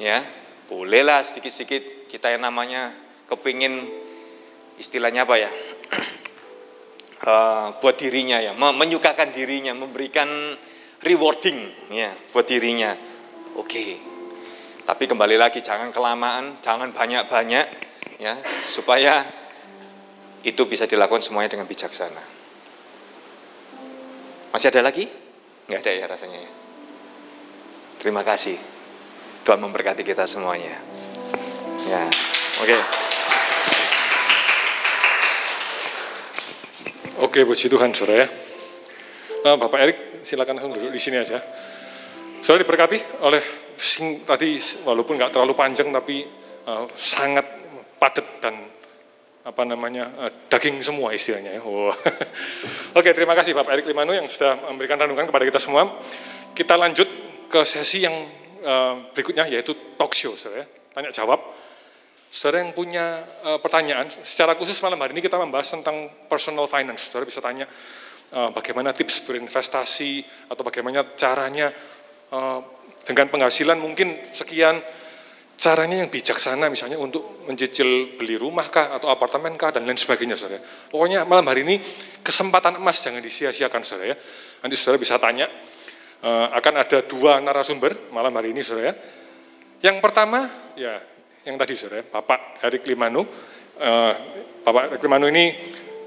Ya, bolehlah sedikit-sedikit kita yang namanya kepingin istilahnya apa ya? uh, buat dirinya ya, menyukakan dirinya, memberikan rewarding ya buat dirinya. Oke. Tapi kembali lagi jangan kelamaan, jangan banyak-banyak ya supaya itu bisa dilakukan semuanya dengan bijaksana. Masih ada lagi? Nggak ada ya rasanya ya. Terima kasih. Tuhan memberkati kita semuanya. Ya, oke. Oke, puji Tuhan, saudara ya. Uh, Bapak Erik, silakan langsung duduk di sini aja. Saudara diberkati oleh sing, tadi walaupun nggak terlalu panjang tapi uh, sangat padat dan apa namanya uh, daging semua istilahnya ya. Oh. Oke, terima kasih Bapak Erik Limanu yang sudah memberikan renungan kepada kita semua. Kita lanjut ke sesi yang uh, berikutnya yaitu talk show, saudara ya. Tanya jawab. Saudara yang punya uh, pertanyaan, secara khusus malam hari ini kita membahas tentang personal finance. Saudara bisa tanya bagaimana tips berinvestasi atau bagaimana caranya uh, dengan penghasilan mungkin sekian, caranya yang bijaksana misalnya untuk mencicil beli rumah kah atau apartemen kah dan lain sebagainya saudara. Pokoknya malam hari ini kesempatan emas jangan disia-siakan saudara ya. Nanti saudara bisa tanya, uh, akan ada dua narasumber malam hari ini saudara ya. Yang pertama ya yang tadi saudara, Bapak Erik Limanu. Uh, Bapak Erik Limanu ini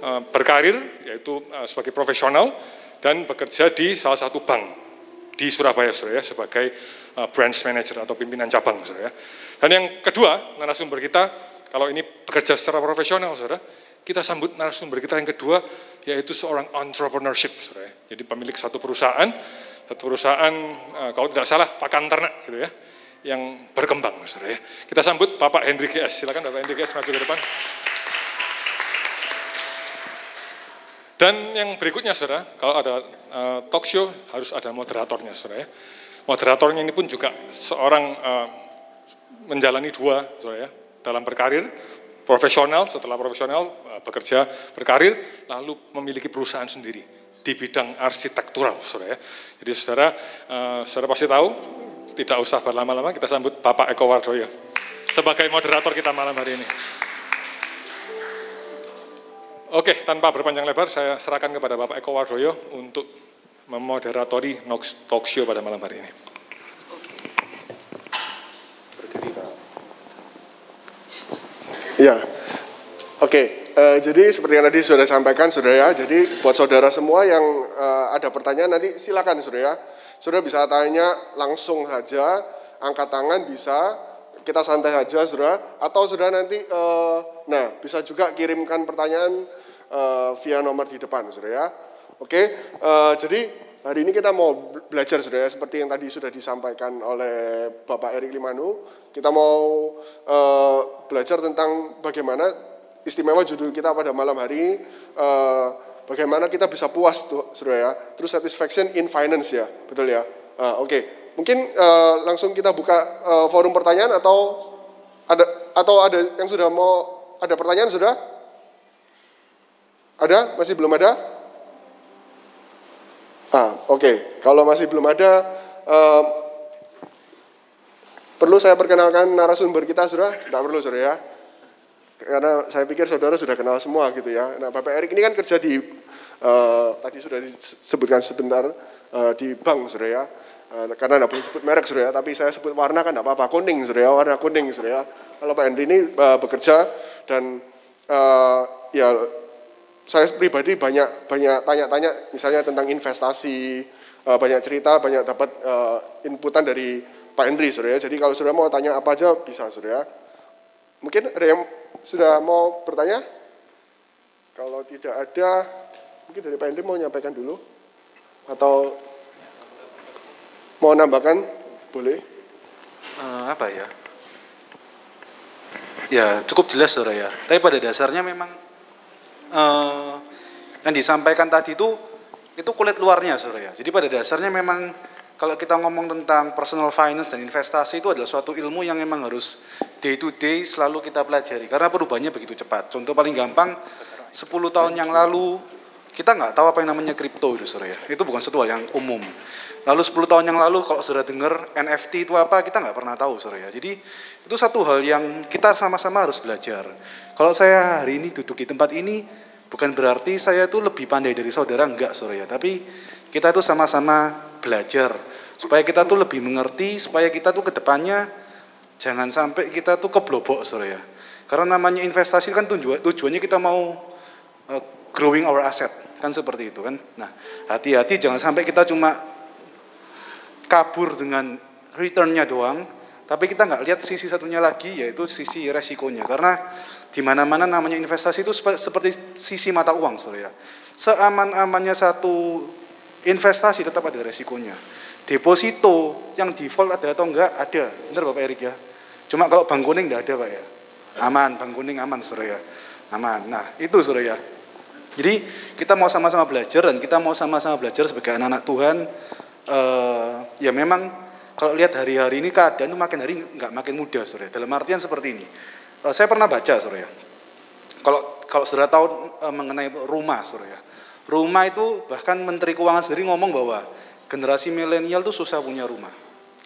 uh, berkarir yaitu sebagai profesional dan bekerja di salah satu bank di Surabaya saudara sebagai uh, branch manager atau pimpinan cabang saudara. Dan yang kedua narasumber kita kalau ini bekerja secara profesional saudara, kita sambut narasumber kita yang kedua yaitu seorang entrepreneurship saudara. Jadi pemilik satu perusahaan, satu perusahaan uh, kalau tidak salah pakan ternak gitu ya yang berkembang, saudara ya. Kita sambut Bapak Hendrik GS. Silakan Bapak Hendrik GS maju ke depan. Dan yang berikutnya, saudara, kalau ada uh, talk show harus ada moderatornya, saudara ya. Moderatornya ini pun juga seorang uh, menjalani dua, saudara ya, dalam berkarir, profesional, setelah profesional uh, bekerja berkarir, lalu memiliki perusahaan sendiri di bidang arsitektural, saudara ya. Jadi saudara, uh, saudara pasti tahu tidak usah berlama-lama, kita sambut Bapak Eko Wardoyo sebagai moderator kita malam hari ini. Oke, tanpa berpanjang lebar, saya serahkan kepada Bapak Eko Wardoyo untuk memoderatori Nox Talk Show pada malam hari ini. Ya, oke. Uh, jadi seperti yang tadi sudah sampaikan, saudara ya. Jadi buat saudara semua yang uh, ada pertanyaan nanti silakan, saudara ya Saudara bisa tanya langsung saja, angkat tangan bisa, kita santai saja saudara, atau saudara nanti, uh, nah bisa juga kirimkan pertanyaan uh, via nomor di depan saudara ya. Oke, uh, jadi hari ini kita mau belajar saudara, seperti yang tadi sudah disampaikan oleh Bapak Erik Limanu, kita mau uh, belajar tentang bagaimana istimewa judul kita pada malam hari, uh, bagaimana kita bisa puas tuh, saudara ya. Terus satisfaction in finance ya, betul ya. Uh, Oke, okay. mungkin uh, langsung kita buka uh, forum pertanyaan atau ada atau ada yang sudah mau ada pertanyaan sudah? Ada? Masih belum ada? Ah, oke. Okay. Kalau masih belum ada, uh, perlu saya perkenalkan narasumber kita, sudah? Tidak perlu, saudara ya karena saya pikir saudara sudah kenal semua gitu ya. Nah, Bapak Erik ini kan kerja di uh, tadi sudah disebutkan sebentar uh, di bank, saudara ya. Uh, karena tidak boleh sebut merek, saudara ya, tapi saya sebut warna kan tidak apa-apa, kuning, saudara ya, warna kuning, saudara ya. Kalau Pak Henry ini bekerja dan uh, ya saya pribadi banyak banyak tanya-tanya misalnya tentang investasi, uh, banyak cerita, banyak dapat uh, inputan dari Pak Henry, saudara ya. Jadi kalau saudara mau tanya apa aja bisa, saudara ya. Mungkin ada yang sudah mau bertanya? Kalau tidak ada, mungkin dari Pak Hendri mau menyampaikan dulu? Atau mau nambahkan? Boleh? Uh, apa ya? Ya cukup jelas ya. Tapi pada dasarnya memang uh, yang disampaikan tadi itu itu kulit luarnya saudara ya. Jadi pada dasarnya memang kalau kita ngomong tentang personal finance dan investasi itu adalah suatu ilmu yang memang harus day to day selalu kita pelajari karena perubahannya begitu cepat. Contoh paling gampang 10 tahun yang lalu kita nggak tahu apa yang namanya kripto itu ya. Itu bukan sesuatu hal yang umum. Lalu 10 tahun yang lalu kalau sudah dengar NFT itu apa kita nggak pernah tahu saudara ya. Jadi itu satu hal yang kita sama-sama harus belajar. Kalau saya hari ini duduk di tempat ini Bukan berarti saya itu lebih pandai dari saudara, enggak saudara ya. Tapi kita itu sama-sama belajar. Supaya kita tuh lebih mengerti, supaya kita tuh ke depannya jangan sampai kita tuh keblobok saudara ya. Karena namanya investasi kan tujuan, tujuannya kita mau uh, growing our asset. Kan seperti itu kan. Nah hati-hati jangan sampai kita cuma kabur dengan returnnya doang, tapi kita nggak lihat sisi satunya lagi yaitu sisi resikonya. Karena di mana-mana namanya investasi itu seperti sisi mata uang, saudara. Seaman-amannya satu investasi tetap ada resikonya. Deposito yang default ada atau enggak ada, benar Bapak Erik ya. Cuma kalau bank kuning enggak ada Pak ya. Aman, bank kuning aman saudara ya. Aman. Nah itu saudara ya. Jadi kita mau sama-sama belajar dan kita mau sama-sama belajar sebagai anak-anak Tuhan. Uh, ya memang kalau lihat hari-hari ini keadaan itu makin hari nggak makin mudah saudara. Dalam artian seperti ini. Uh, saya pernah baca, saudara ya. Kalau kalau saudara tahu uh, mengenai rumah, saudara ya. Rumah itu bahkan Menteri Keuangan sendiri ngomong bahwa generasi milenial itu susah punya rumah.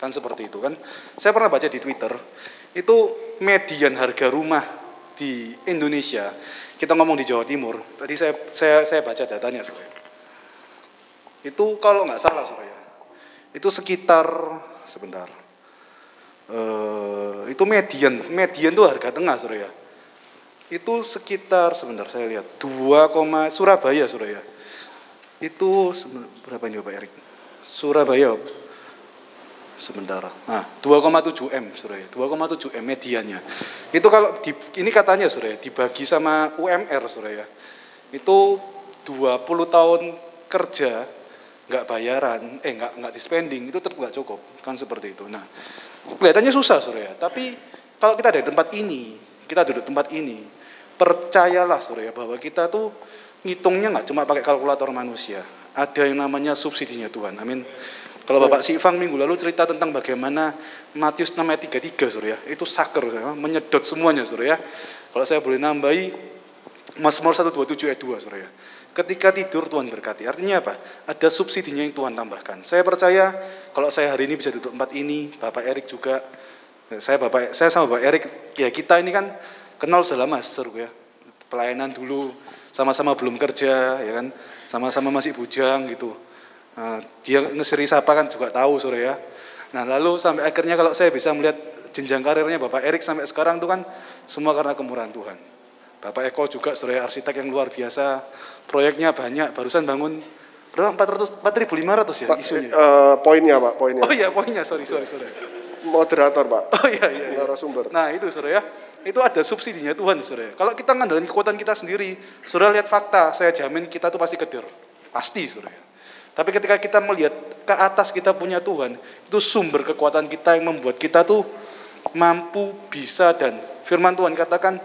Kan seperti itu kan. Saya pernah baca di Twitter, itu median harga rumah di Indonesia. Kita ngomong di Jawa Timur. Tadi saya saya saya baca datanya, saudara. Itu kalau nggak salah, saudara. Ya, itu sekitar sebentar uh, itu median. Median itu harga tengah Surya itu sekitar sebentar saya lihat. 2, Surabaya Surya itu berapa ini Pak Erik? Surabaya. Sebentar. Nah 2,7 M Surya 2,7 M mediannya. Itu kalau di, ini katanya Surya dibagi sama UMR Surya itu 20 tahun kerja nggak bayaran, eh nggak nggak di spending itu tetap nggak cukup. Kan seperti itu. Nah Kelihatannya susah Surya, tapi kalau kita ada di tempat ini, kita duduk tempat ini, percayalah Surya bahwa kita tuh ngitungnya nggak cuma pakai kalkulator manusia, ada yang namanya subsidinya Tuhan. Amin. Kalau Bapak Sifang minggu lalu cerita tentang bagaimana Matius 6 ayat 33 Surya, itu saker Surya, menyedot semuanya Surya. Kalau saya boleh nambahi Mazmur 127 ayat 2 Surya. Ketika tidur Tuhan berkati. Artinya apa? Ada subsidinya yang Tuhan tambahkan. Saya percaya kalau saya hari ini bisa duduk tempat ini, Bapak Erik juga. Saya Bapak saya sama Bapak Erik, ya kita ini kan kenal sudah lama seru ya. Pelayanan dulu sama-sama belum kerja ya kan. Sama-sama masih bujang gitu. Nah, dia ngeseri sapa kan juga tahu sore ya. Nah lalu sampai akhirnya kalau saya bisa melihat jenjang karirnya Bapak Erik sampai sekarang itu kan semua karena kemurahan Tuhan. Bapak Eko juga saudara arsitek yang luar biasa, proyeknya banyak, barusan bangun berapa 400 4500 ya Pak, isunya. Uh, poinnya Pak, poinnya. Oh iya, poinnya, sorry sorry sorry. Moderator Pak. Oh iya iya. iya. Narasumber. Nah itu saudara ya, itu ada subsidinya Tuhan saudara. Kalau kita ngandalkan kekuatan kita sendiri, saudara lihat fakta, saya jamin kita tuh pasti kedir, pasti saudara. Tapi ketika kita melihat ke atas kita punya Tuhan, itu sumber kekuatan kita yang membuat kita tuh mampu, bisa dan firman Tuhan katakan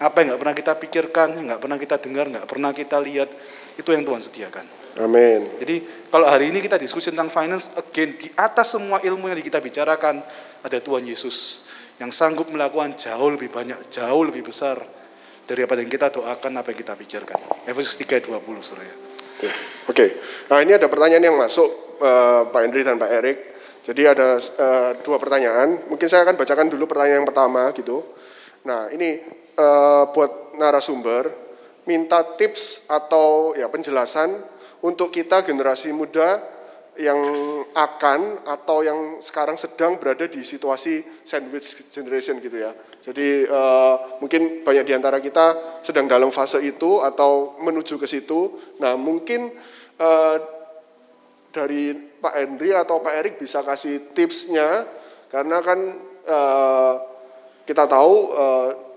apa yang nggak pernah kita pikirkan, yang nggak pernah kita dengar, nggak pernah kita lihat, itu yang Tuhan sediakan. Amin. Jadi kalau hari ini kita diskusi tentang finance, again di atas semua ilmu yang kita bicarakan ada Tuhan Yesus yang sanggup melakukan jauh lebih banyak, jauh lebih besar daripada yang kita doakan apa yang kita pikirkan. Efesus 3:20 Surya. Oke. Okay. Nah, ini ada pertanyaan yang masuk uh, Pak Hendri dan Pak Erik. Jadi ada uh, dua pertanyaan. Mungkin saya akan bacakan dulu pertanyaan yang pertama gitu. Nah, ini uh, buat narasumber minta tips atau ya penjelasan untuk kita generasi muda yang akan atau yang sekarang sedang berada di situasi sandwich generation gitu ya. Jadi uh, mungkin banyak di antara kita sedang dalam fase itu atau menuju ke situ. Nah mungkin uh, dari Pak Henry atau Pak Erik bisa kasih tipsnya karena kan uh, kita tahu uh,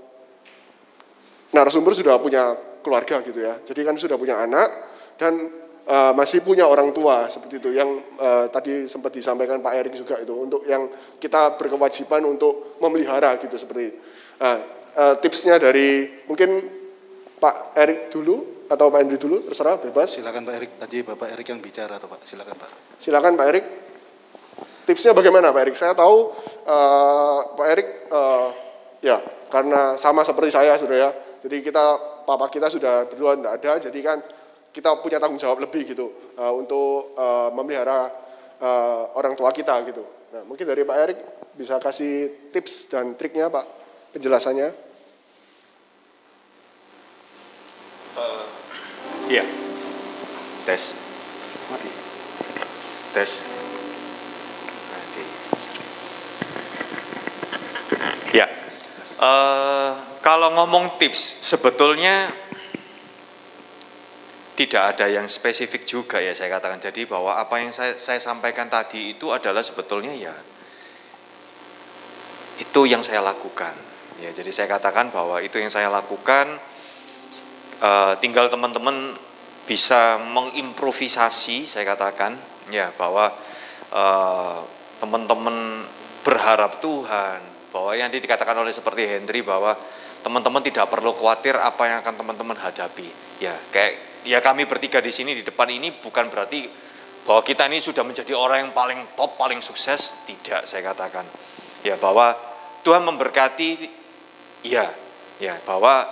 narasumber sudah punya keluarga gitu ya. Jadi kan sudah punya anak dan uh, masih punya orang tua seperti itu yang uh, tadi sempat disampaikan Pak Erik juga itu untuk yang kita berkewajiban untuk memelihara gitu seperti. Nah, uh, tipsnya dari mungkin Pak Erik dulu atau Pak Andri dulu terserah bebas. Silakan Pak Erik tadi Bapak Erik yang bicara atau Pak silakan Pak. Silakan Pak Erik. Tipsnya bagaimana Pak Erik? Saya tahu uh, Pak Erik uh, ya karena sama seperti saya sudah ya jadi kita papa kita sudah berdua tidak ada, jadi kan kita punya tanggung jawab lebih gitu uh, untuk uh, memelihara uh, orang tua kita gitu. Nah mungkin dari Pak Erik bisa kasih tips dan triknya Pak penjelasannya. Uh, Iya. Tes. Mati. Tes. Mati. Ya. Eh, kalau ngomong tips, sebetulnya tidak ada yang spesifik juga ya saya katakan. Jadi bahwa apa yang saya, saya sampaikan tadi itu adalah sebetulnya ya itu yang saya lakukan. Ya, jadi saya katakan bahwa itu yang saya lakukan. Eh, tinggal teman-teman bisa mengimprovisasi, saya katakan, ya bahwa eh, teman-teman berharap Tuhan, bahwa yang dikatakan oleh seperti Henry bahwa teman-teman tidak perlu khawatir apa yang akan teman-teman hadapi. Ya, kayak ya kami bertiga di sini di depan ini bukan berarti bahwa kita ini sudah menjadi orang yang paling top, paling sukses, tidak saya katakan. Ya, bahwa Tuhan memberkati ya, ya bahwa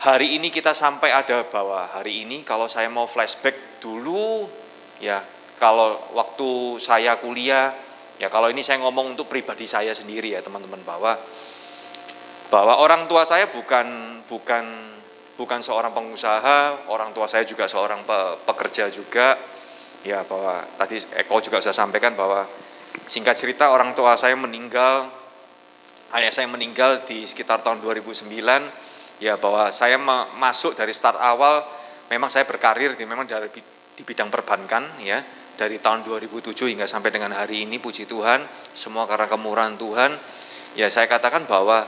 hari ini kita sampai ada bahwa hari ini kalau saya mau flashback dulu ya kalau waktu saya kuliah ya kalau ini saya ngomong untuk pribadi saya sendiri ya teman-teman bahwa bahwa orang tua saya bukan bukan bukan seorang pengusaha, orang tua saya juga seorang pe- pekerja juga. Ya bahwa tadi Eko juga sudah sampaikan bahwa singkat cerita orang tua saya meninggal, ayah saya meninggal di sekitar tahun 2009. Ya bahwa saya ma- masuk dari start awal, memang saya berkarir di memang dari di bidang perbankan ya dari tahun 2007 hingga sampai dengan hari ini puji Tuhan semua karena kemurahan Tuhan ya saya katakan bahwa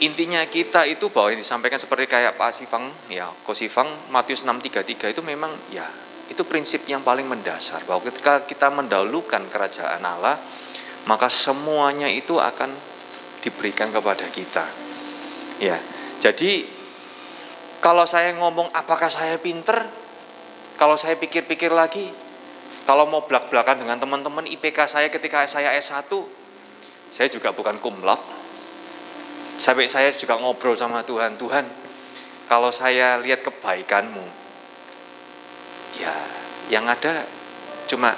intinya kita itu bahwa yang disampaikan seperti kayak Pak Sifang ya Ko Sifang Matius 633 itu memang ya itu prinsip yang paling mendasar. Bahwa ketika kita mendahulukan kerajaan Allah maka semuanya itu akan diberikan kepada kita. Ya jadi kalau saya ngomong apakah saya pinter? Kalau saya pikir-pikir lagi kalau mau belak-belakan dengan teman-teman IPK saya ketika saya S1 saya juga bukan laude sampai saya juga ngobrol sama Tuhan Tuhan kalau saya lihat kebaikanmu ya yang ada cuma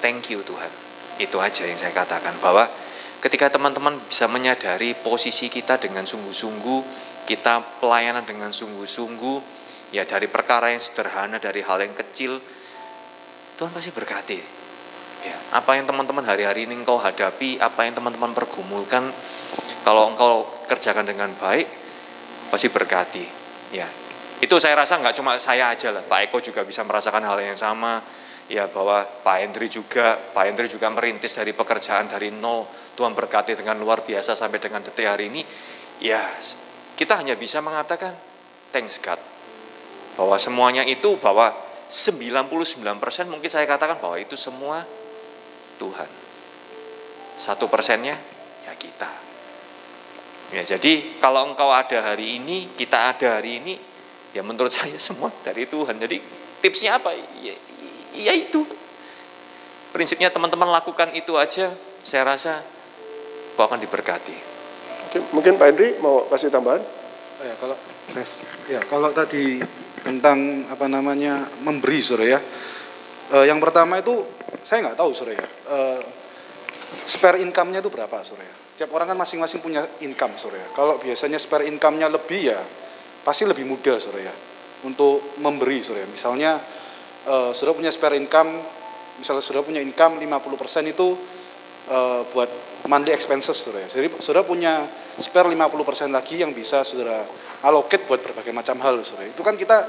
thank you Tuhan. Itu aja yang saya katakan bahwa ketika teman-teman bisa menyadari posisi kita dengan sungguh-sungguh kita pelayanan dengan sungguh-sungguh ya dari perkara yang sederhana dari hal yang kecil Tuhan pasti berkati. Ya apa yang teman-teman hari-hari ini engkau hadapi apa yang teman-teman pergumulkan kalau engkau kerjakan dengan baik pasti berkati. Ya. Itu saya rasa nggak cuma saya aja lah. Pak Eko juga bisa merasakan hal yang sama. Ya bahwa Pak Hendri juga Pak Hendri juga merintis dari pekerjaan dari nol. Tuhan berkati dengan luar biasa sampai dengan detik hari ini. Ya kita hanya bisa mengatakan thanks God. Bahwa semuanya itu bahwa 99% mungkin saya katakan bahwa itu semua Tuhan. Satu persennya ya Ya, jadi kalau engkau ada hari ini, kita ada hari ini, ya menurut saya semua dari Tuhan. Jadi tipsnya apa? Ya, ya itu. Prinsipnya teman-teman lakukan itu aja, saya rasa kau akan diberkati. Oke, mungkin Pak Henry mau kasih tambahan? Oh ya kalau Yes. ya kalau tadi tentang apa namanya memberi sore ya. Eh, yang pertama itu saya nggak tahu sore ya. Eh, spare income-nya itu berapa sore ya? Tiap orang kan masing-masing punya income sore ya. Kalau biasanya spare income-nya lebih ya pasti lebih mudah sore ya untuk memberi sore ya. Misalnya eh, sudah punya spare income, misalnya sudah punya income 50% itu eh, buat monthly expenses saudara. Jadi saudara punya spare 50% lagi yang bisa saudara allocate buat berbagai macam hal saudara. Itu kan kita,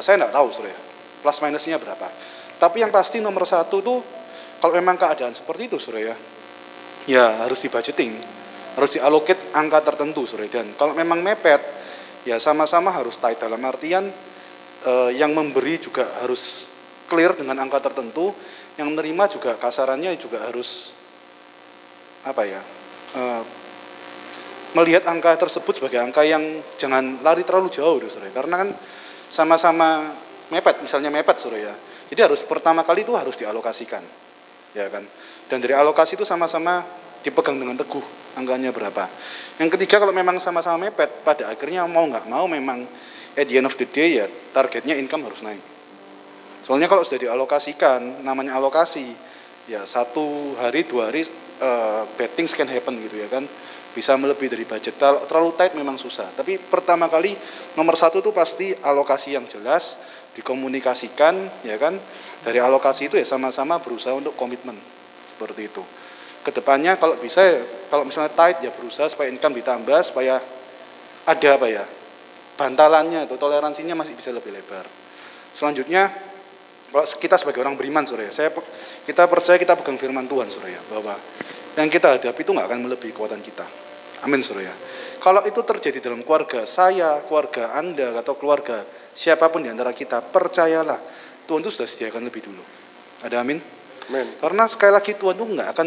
saya nggak tahu saudara, plus minusnya berapa. Tapi yang pasti nomor satu tuh kalau memang keadaan seperti itu saudara ya, harus dibudgeting, harus diallocate angka tertentu saudara. Dan kalau memang mepet, ya sama-sama harus tight dalam artian eh, yang memberi juga harus clear dengan angka tertentu, yang menerima juga kasarannya juga harus apa ya eh, melihat angka tersebut sebagai angka yang jangan lari terlalu jauh saudara. Karena kan sama-sama mepet, misalnya mepet, saudara ya. Jadi harus pertama kali itu harus dialokasikan, ya kan. Dan dari alokasi itu sama-sama dipegang dengan teguh angkanya berapa. Yang ketiga kalau memang sama-sama mepet, pada akhirnya mau nggak mau memang at the end of the day ya targetnya income harus naik. Soalnya kalau sudah dialokasikan, namanya alokasi, ya satu hari dua hari uh, bad can happen gitu ya kan bisa melebihi dari budget. Terlalu tight memang susah. Tapi pertama kali nomor satu itu pasti alokasi yang jelas, dikomunikasikan, ya kan. Dari alokasi itu ya sama-sama berusaha untuk komitmen seperti itu. Ke depannya kalau bisa, kalau misalnya tight ya berusaha supaya income ditambah, supaya ada apa ya bantalannya atau toleransinya masih bisa lebih lebar. Selanjutnya kalau kita sebagai orang beriman Surya, saya kita percaya kita pegang firman Tuhan Surya bahwa yang kita hadapi itu nggak akan melebihi kekuatan kita. Amin Surya. Kalau itu terjadi dalam keluarga saya, keluarga Anda atau keluarga siapa pun di antara kita, percayalah Tuhan itu sudah sediakan lebih dulu. Ada amin? Amin. Karena sekali lagi Tuhan itu nggak akan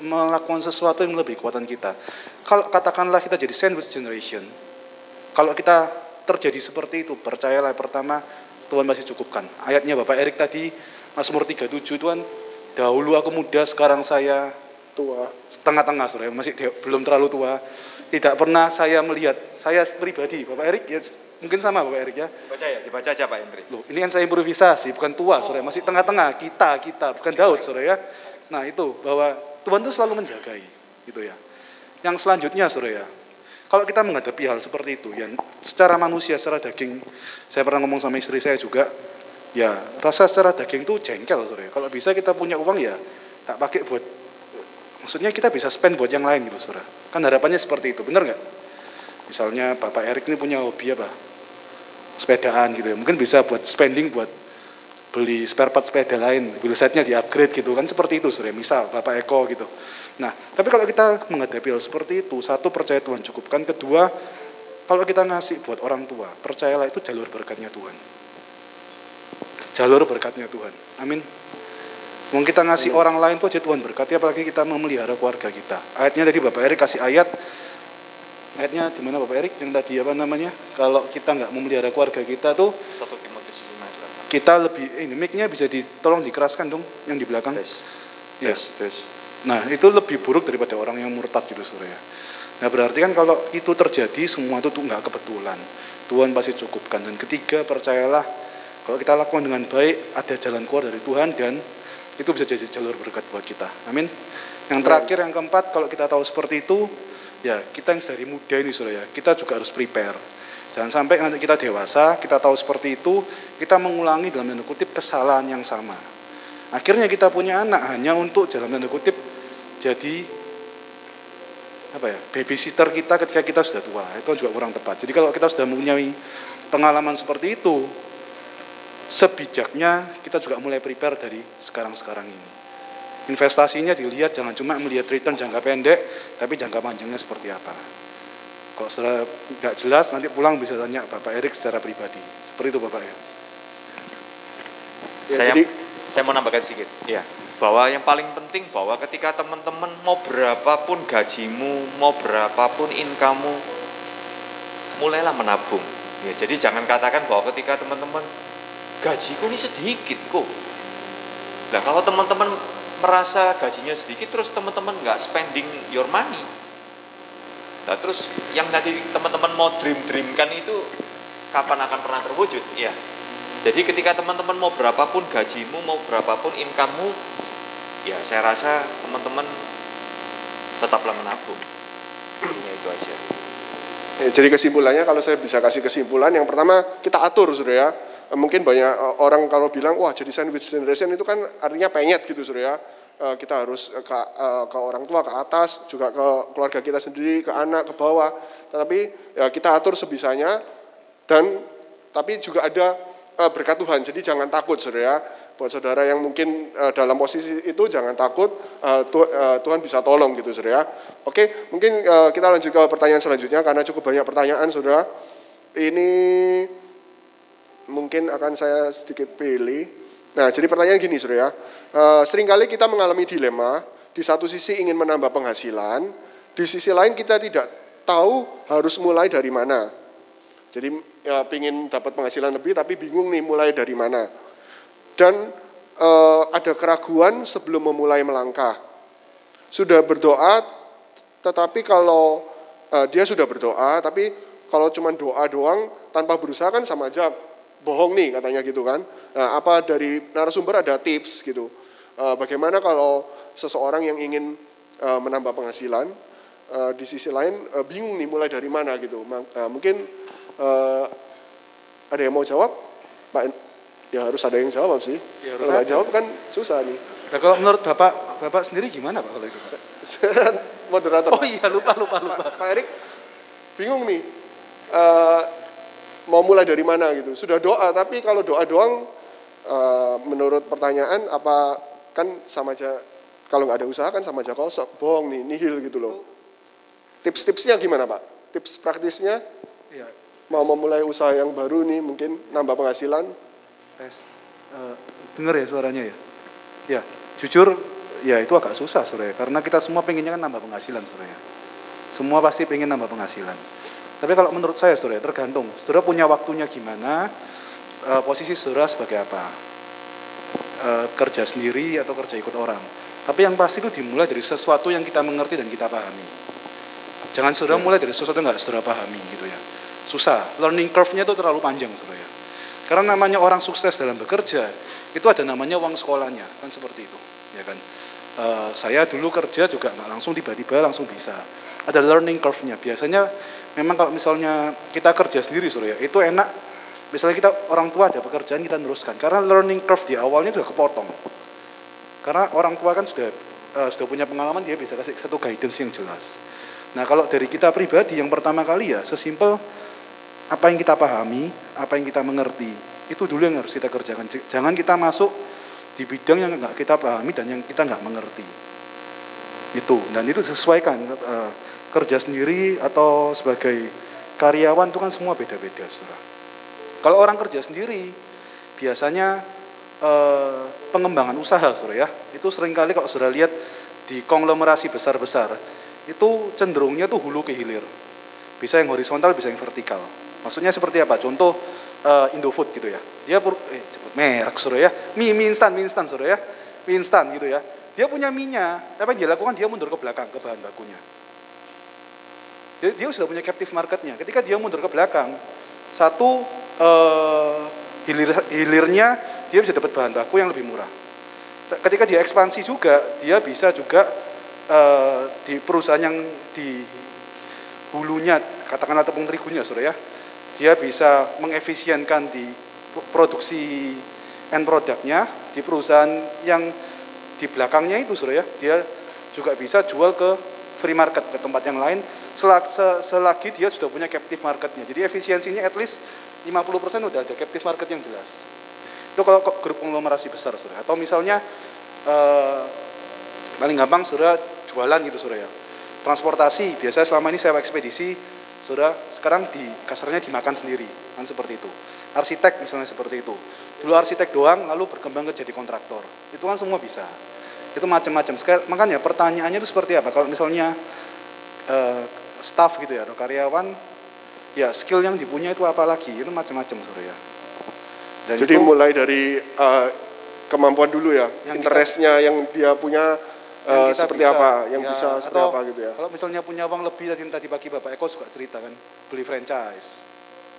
melakukan sesuatu yang lebih kekuatan kita. Kalau katakanlah kita jadi sandwich generation, kalau kita terjadi seperti itu, percayalah pertama Tuhan masih cukupkan. Ayatnya Bapak Erik tadi, Mazmur 37 Tuhan, dahulu aku muda, sekarang saya tua. Setengah-tengah, saudara, masih belum terlalu tua. Tidak pernah saya melihat, saya pribadi, Bapak Erik, ya mungkin sama Bapak Erik ya. Baca ya, dibaca aja Pak Hendri. Loh, ini kan saya improvisasi, bukan tua, saudara, masih tengah-tengah, kita, kita, bukan Daud, saudara ya. Nah itu, bahwa Tuhan itu selalu menjagai, gitu ya. Yang selanjutnya, saudara ya, kalau kita menghadapi hal seperti itu, ya secara manusia, secara daging, saya pernah ngomong sama istri saya juga, ya rasa secara daging itu jengkel, sore. Kalau bisa kita punya uang ya tak pakai buat, maksudnya kita bisa spend buat yang lain gitu, sore. Kan harapannya seperti itu, benar nggak? Misalnya Bapak Erik ini punya hobi apa? Sepedaan gitu ya, mungkin bisa buat spending buat beli spare part sepeda lain, wheelsetnya di upgrade gitu kan seperti itu, sore. Misal Bapak Eko gitu. Nah, tapi kalau kita menghadapi hal seperti itu, satu percaya Tuhan cukupkan, kedua kalau kita ngasih buat orang tua, percayalah itu jalur berkatnya Tuhan. Jalur berkatnya Tuhan. Amin. Mau kita ngasih orang lain tuh aja Tuhan berkati, apalagi kita memelihara keluarga kita. Ayatnya tadi Bapak Erik kasih ayat, ayatnya di mana Bapak Erik yang tadi apa namanya? Kalau kita nggak memelihara keluarga kita tuh, satu Timotius kita lebih ini mic-nya bisa ditolong dikeraskan dong yang di belakang. Tes. Ya. Tes, tes. Nah, itu lebih buruk daripada orang yang murtad gitu, Saudara. Nah, berarti kan kalau itu terjadi, semua itu tuh nggak kebetulan. Tuhan pasti cukupkan. Dan ketiga, percayalah, kalau kita lakukan dengan baik, ada jalan keluar dari Tuhan dan itu bisa jadi jalur berkat buat kita. Amin. Yang terakhir, yang keempat, kalau kita tahu seperti itu, ya kita yang dari muda ini, Saudara, kita juga harus prepare. Jangan sampai nanti kita dewasa, kita tahu seperti itu, kita mengulangi dalam tanda kutip kesalahan yang sama. Akhirnya kita punya anak hanya untuk dalam tanda kutip jadi apa ya babysitter kita ketika kita sudah tua itu juga kurang tepat. Jadi kalau kita sudah mempunyai pengalaman seperti itu, sebijaknya kita juga mulai prepare dari sekarang-sekarang ini. Investasinya dilihat jangan cuma melihat return jangka pendek, tapi jangka panjangnya seperti apa. Kalau sudah nggak jelas nanti pulang bisa tanya Bapak Erik secara pribadi. Seperti itu Bapak ya. ya saya, jadi saya mau nambahkan sedikit. Ya bahwa yang paling penting bahwa ketika teman-teman mau berapapun gajimu, mau berapapun income mulailah menabung. Ya, jadi jangan katakan bahwa ketika teman-teman gajiku ini sedikit kok. Nah kalau teman-teman merasa gajinya sedikit terus teman-teman nggak spending your money. Nah terus yang tadi teman-teman mau dream-dreamkan itu kapan akan pernah terwujud? Ya. Jadi ketika teman-teman mau berapapun gajimu, mau berapapun income-mu, ya saya rasa teman-teman tetaplah menabung ya itu aja ya, jadi kesimpulannya kalau saya bisa kasih kesimpulan yang pertama kita atur sudah ya mungkin banyak eh, orang kalau bilang wah jadi sandwich generation itu kan artinya penyet gitu sudah ya eh, kita harus ke, eh, ke orang tua ke atas juga ke keluarga kita sendiri ke anak ke bawah tetapi ya kita atur sebisanya dan tapi juga ada berkat Tuhan jadi jangan takut saudara ya buat saudara yang mungkin dalam posisi itu jangan takut uh, tu, uh, Tuhan bisa tolong gitu saudara. Oke, mungkin kita lanjut ke pertanyaan selanjutnya karena cukup banyak pertanyaan saudara. Ini mungkin akan saya sedikit pilih. Nah, jadi pertanyaan gini saudara. Uh, sering kali kita mengalami dilema. Di satu sisi ingin menambah penghasilan, di sisi lain kita tidak tahu harus mulai dari mana. Jadi ya, ingin dapat penghasilan lebih tapi bingung nih mulai dari mana dan uh, ada keraguan sebelum memulai melangkah. Sudah berdoa, tetapi kalau uh, dia sudah berdoa, tapi kalau cuma doa doang tanpa berusaha kan sama aja bohong nih katanya gitu kan. Nah, apa dari narasumber ada tips gitu. Uh, bagaimana kalau seseorang yang ingin uh, menambah penghasilan, eh, di sisi lain eh, bingung nih mulai dari mana gitu. Eh, mungkin eh, ada yang mau jawab, Pak? Ya harus ada yang jawab sih. Ya, harus Kalau jawab kan susah nih. Nah, kalau menurut Bapak, Bapak sendiri gimana Pak kalau itu? Pak? Moderator. Oh iya, lupa, lupa, lupa. Pak, Pak Erik bingung nih eh, mau mulai dari mana gitu. Sudah doa tapi kalau doa doang eh, menurut pertanyaan apa kan sama aja kalau nggak ada usaha kan sama aja kosong, bohong nih, nihil gitu loh. Tips-tipsnya gimana Pak? Tips praktisnya Ya, mau memulai usaha yang baru nih mungkin nambah penghasilan. tes. Eh, denger ya suaranya ya? Ya, jujur ya itu agak susah Surya. Karena kita semua pengennya kan nambah penghasilan Surya. Semua pasti pengen nambah penghasilan. Tapi kalau menurut saya Surya, tergantung. Surya punya waktunya gimana, eh, posisi Surya sebagai apa. Eh, kerja sendiri atau kerja ikut orang. Tapi yang pasti itu dimulai dari sesuatu yang kita mengerti dan kita pahami. Jangan Surya mulai dari sesuatu yang nggak Surya pahami gitu ya. Susah, learning curve-nya itu terlalu panjang Surya. Karena namanya orang sukses dalam bekerja, itu ada namanya uang sekolahnya, kan seperti itu, ya kan. Eh, saya dulu kerja juga nggak langsung tiba-tiba langsung bisa. Ada learning curve-nya. Biasanya memang kalau misalnya kita kerja sendiri, Surya, itu enak. Misalnya kita orang tua ada pekerjaan kita teruskan, karena learning curve di awalnya juga kepotong. Karena orang tua kan sudah eh, sudah punya pengalaman, dia bisa kasih satu guidance yang jelas. Nah kalau dari kita pribadi yang pertama kali ya sesimpel apa yang kita pahami, apa yang kita mengerti, itu dulu yang harus kita kerjakan. Jangan kita masuk di bidang yang nggak kita pahami dan yang kita nggak mengerti. Itu dan itu disesuaikan eh, kerja sendiri atau sebagai karyawan itu kan semua beda-beda, saudara. Kalau orang kerja sendiri biasanya eh, pengembangan usaha, saudara ya, itu sering kali kalau sudah lihat di konglomerasi besar-besar itu cenderungnya tuh hulu ke hilir. Bisa yang horizontal bisa yang vertikal. Maksudnya seperti apa? Contoh eh, Indofood gitu ya. Dia pur- eh sebut merek suruh ya. Mie mie instan mie instan suruh ya. Mie instan gitu ya. Dia punya minyak tapi yang dia lakukan dia mundur ke belakang ke bahan bakunya jadi dia sudah punya captive marketnya. Ketika dia mundur ke belakang satu eh, hilir hilirnya dia bisa dapat bahan baku yang lebih murah. Ketika dia ekspansi juga dia bisa juga eh, di perusahaan yang di hulunya katakanlah tepung terigunya saudara ya dia bisa mengefisienkan di produksi end produknya di perusahaan yang di belakangnya itu saudara ya dia juga bisa jual ke free market ke tempat yang lain selagi, dia sudah punya captive marketnya. Jadi efisiensinya at least 50% udah ada captive market yang jelas. Itu kalau grup konglomerasi besar saudara atau misalnya eh, paling gampang saudara jualan gitu ya transportasi biasanya selama ini sewa ekspedisi saudara sekarang di kasarnya dimakan sendiri. Kan seperti itu. Arsitek misalnya seperti itu. Dulu arsitek doang lalu berkembang ke jadi kontraktor. Itu kan semua bisa itu macam-macam. Makanya pertanyaannya itu seperti apa? Kalau misalnya eh, staff gitu ya atau karyawan ya skill yang dipunya itu apa lagi? Itu macam-macam ya. Dan Jadi itu- mulai dari eh, kemampuan dulu ya, Yang kita- interestnya yang dia punya eh, yang kita seperti bisa, apa, yang ya, bisa seperti atau apa gitu ya. Kalau misalnya punya uang lebih tadi tadi pagi Bapak Eko juga cerita kan beli franchise.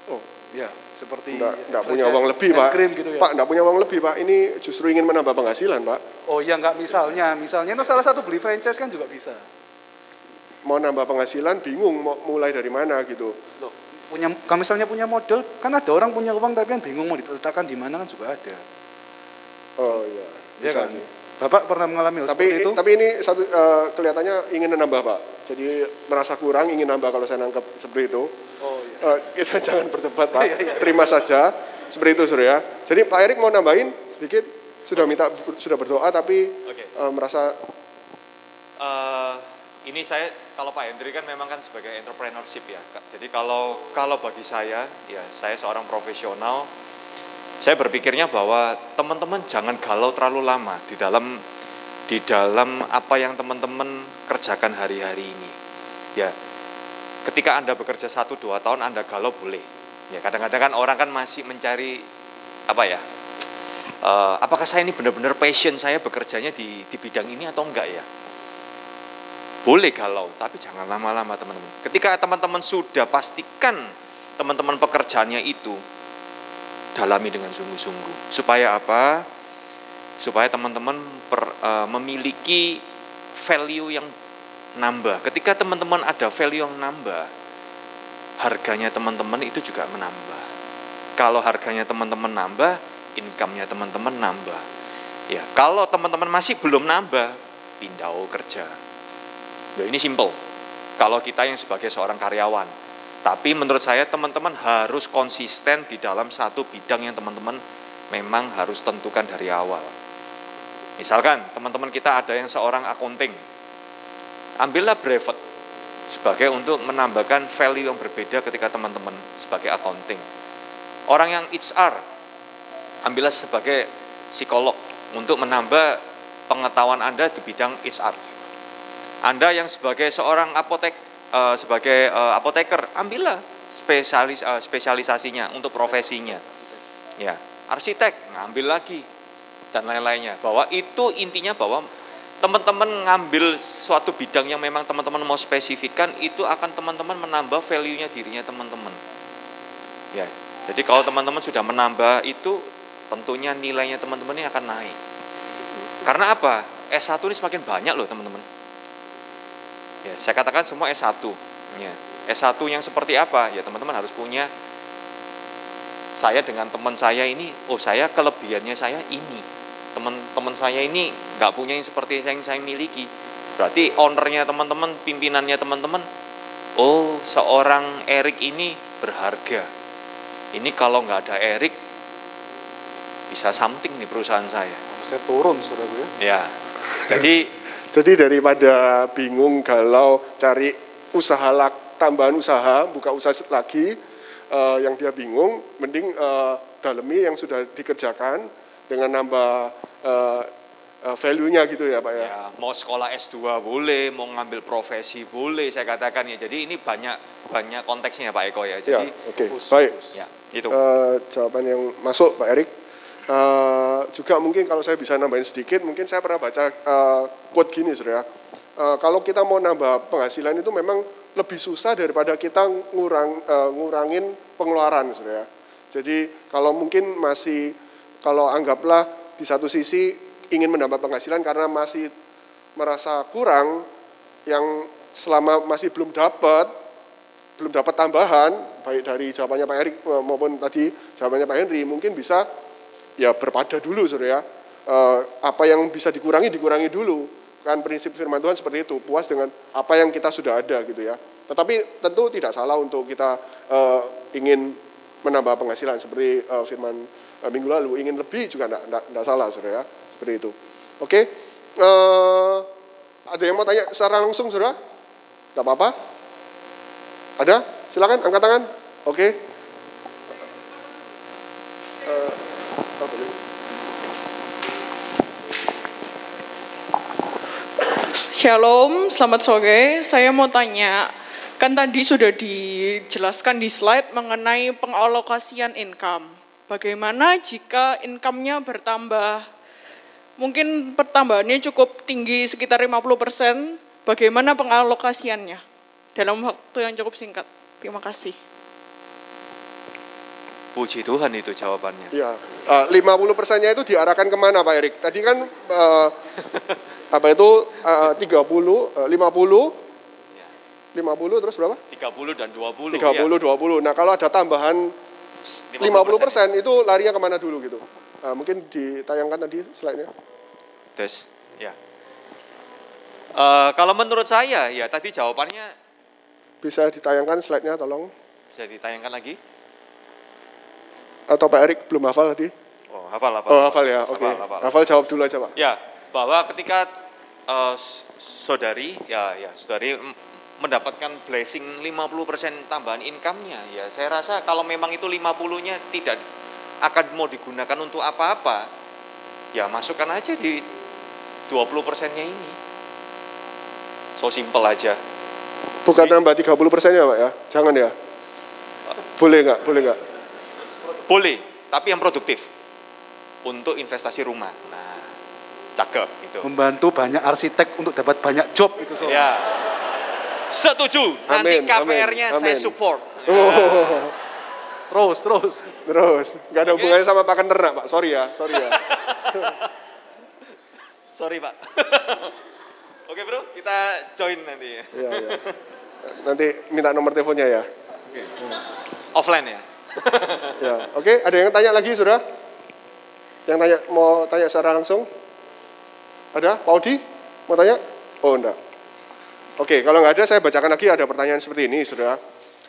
Oh, Ya, seperti enggak, enggak punya uang lebih, Pak. krim gitu ya. Pak, enggak punya uang lebih, Pak. Ini justru ingin menambah penghasilan, Pak. Oh iya enggak misalnya, misalnya itu salah satu beli franchise kan juga bisa. Mau nambah penghasilan, bingung mau mulai dari mana gitu. Loh, punya kalau misalnya punya modal, kan ada orang punya uang tapi kan bingung mau diletakkan di mana kan juga ada. Oh iya, Iya bisa kan? sih. Bapak pernah mengalami hal Tapi seperti itu? tapi ini satu eh, kelihatannya ingin menambah, Pak. Jadi merasa kurang, ingin nambah kalau saya nangkep seperti itu. Oh iya. Eh, kita jangan berdebat, Pak. Iya, iya. Terima saja. Seperti itu, Surya. Jadi Pak Erik mau nambahin sedikit, sudah minta sudah berdoa tapi Oke. eh, merasa Eh, ini saya kalau Pak Hendri kan memang kan sebagai entrepreneurship ya. Jadi kalau kalau bagi saya ya saya seorang profesional saya berpikirnya bahwa teman-teman jangan galau terlalu lama di dalam di dalam apa yang teman-teman kerjakan hari-hari ini. Ya, ketika Anda bekerja satu dua tahun Anda galau boleh. Ya, kadang-kadang kan orang kan masih mencari apa ya? eh, apakah saya ini benar-benar passion saya bekerjanya di di bidang ini atau enggak ya? Boleh galau, tapi jangan lama-lama teman-teman. Ketika teman-teman sudah pastikan teman-teman pekerjaannya itu dalami dengan sungguh-sungguh. Supaya apa? Supaya teman-teman eh, memiliki value yang nambah. Ketika teman-teman ada value yang nambah, harganya teman-teman itu juga menambah. Kalau harganya teman-teman nambah, income-nya teman-teman nambah. Ya, kalau teman-teman masih belum nambah, pindah kerja. Ya, ini simple. Kalau kita yang sebagai seorang karyawan, tapi menurut saya teman-teman harus konsisten di dalam satu bidang yang teman-teman memang harus tentukan dari awal. Misalkan teman-teman kita ada yang seorang accounting, ambillah brevet sebagai untuk menambahkan value yang berbeda ketika teman-teman sebagai accounting. Orang yang HR, ambillah sebagai psikolog untuk menambah pengetahuan Anda di bidang HR. Anda yang sebagai seorang apotek, uh, sebagai uh, apoteker, ambillah spesialis, uh, spesialisasinya untuk profesinya. Ya, arsitek, ngambil lagi dan lain-lainnya. Bahwa itu intinya bahwa teman-teman ngambil suatu bidang yang memang teman-teman mau spesifikkan itu akan teman-teman menambah value-nya dirinya teman-teman. Ya. Jadi kalau teman-teman sudah menambah itu tentunya nilainya teman-teman ini akan naik. Karena apa? S1 ini semakin banyak loh teman-teman. Ya, saya katakan semua S1. Ya. S1 yang seperti apa? Ya teman-teman harus punya saya dengan teman saya ini, oh saya kelebihannya saya ini teman-teman saya ini nggak punya yang seperti yang saya miliki. Berarti ownernya teman-teman, pimpinannya teman-teman, oh seorang Erik ini berharga. Ini kalau nggak ada Erik, bisa something nih perusahaan saya. Saya turun, saudara ya. Ya, jadi jadi daripada bingung galau cari usaha lak, tambahan usaha, buka usaha lagi, uh, yang dia bingung, mending uh, dalemi yang sudah dikerjakan, dengan nambah uh, uh, value-nya gitu ya Pak ya. ya. Mau sekolah S2 boleh, mau ngambil profesi boleh saya katakan ya. Jadi ini banyak banyak konteksnya Pak Eko ya. Jadi ya, oke. Okay. Baik. Ya, itu. Uh, jawaban yang masuk Pak Erik. Uh, juga mungkin kalau saya bisa nambahin sedikit, mungkin saya pernah baca uh, quote gini Saudara. Uh, kalau kita mau nambah penghasilan itu memang lebih susah daripada kita ngurang uh, ngurangin pengeluaran Saudara. Jadi kalau mungkin masih kalau anggaplah di satu sisi ingin menambah penghasilan karena masih merasa kurang yang selama masih belum dapat belum dapat tambahan baik dari jawabannya Pak Erik maupun tadi jawabannya Pak Henry mungkin bisa ya berpada dulu saudara eh, apa yang bisa dikurangi dikurangi dulu. Kan prinsip firman Tuhan seperti itu puas dengan apa yang kita sudah ada gitu ya. Tetapi tentu tidak salah untuk kita uh, ingin menambah penghasilan seperti uh, firman uh, minggu lalu. Ingin lebih juga tidak salah saudara ya seperti itu. Oke? Eh, ada yang mau tanya secara langsung saudara? Nggak apa-apa? Ada? Silakan angkat tangan. Oke Shalom, selamat sore. Saya mau tanya, kan tadi sudah dijelaskan di slide mengenai pengalokasian income. Bagaimana jika income-nya bertambah? Mungkin pertambahannya cukup tinggi sekitar 50%, bagaimana pengalokasiannya dalam waktu yang cukup singkat? Terima kasih. Puji Tuhan itu jawabannya. Iya, uh, 50 persennya itu diarahkan ke mana Pak Erik? Tadi kan uh, apa itu uh, 30, uh, 50, 50 terus berapa? 30 dan 20. 30, ya. 20. Nah kalau ada tambahan 50 persen itu larinya ke mana dulu gitu? Nah, mungkin ditayangkan tadi slide-nya. Tes, ya. Uh, kalau menurut saya ya tadi jawabannya bisa ditayangkan slide-nya tolong. Bisa ditayangkan lagi? Atau Pak Erik belum hafal tadi? Oh, hafal, hafal. Oh, hafal ya. Oke. Okay. Hafal, hafal. hafal jawab dulu aja, Pak. Ya, bahwa ketika uh, saudari ya ya saudari mendapatkan blessing 50% tambahan income-nya ya saya rasa kalau memang itu 50-nya tidak akan mau digunakan untuk apa-apa ya masukkan aja di 20%-nya ini. So simple aja. Bukan nambah 30 persennya Pak ya? Jangan ya? Boleh nggak? Boleh nggak? Boleh tapi yang produktif. Untuk investasi rumah. Nah cakep itu membantu banyak arsitek untuk dapat banyak job itu soalnya ya Setuju. Nanti KPR-nya saya support. Oh. Terus, terus. Terus. Gak ada hubungannya sama pakan ternak, Pak. Sorry ya, sorry ya. sorry, Pak. Oke bro, kita join nanti ya. Iya, iya. Nanti minta nomor teleponnya ya. Offline ya. Ya, oke. Ada yang tanya lagi, sudah? Yang tanya mau tanya secara langsung? Ada? Pak Odi? Mau tanya? Oh, enggak. Oke, kalau nggak ada, saya bacakan lagi ada pertanyaan seperti ini, sudah.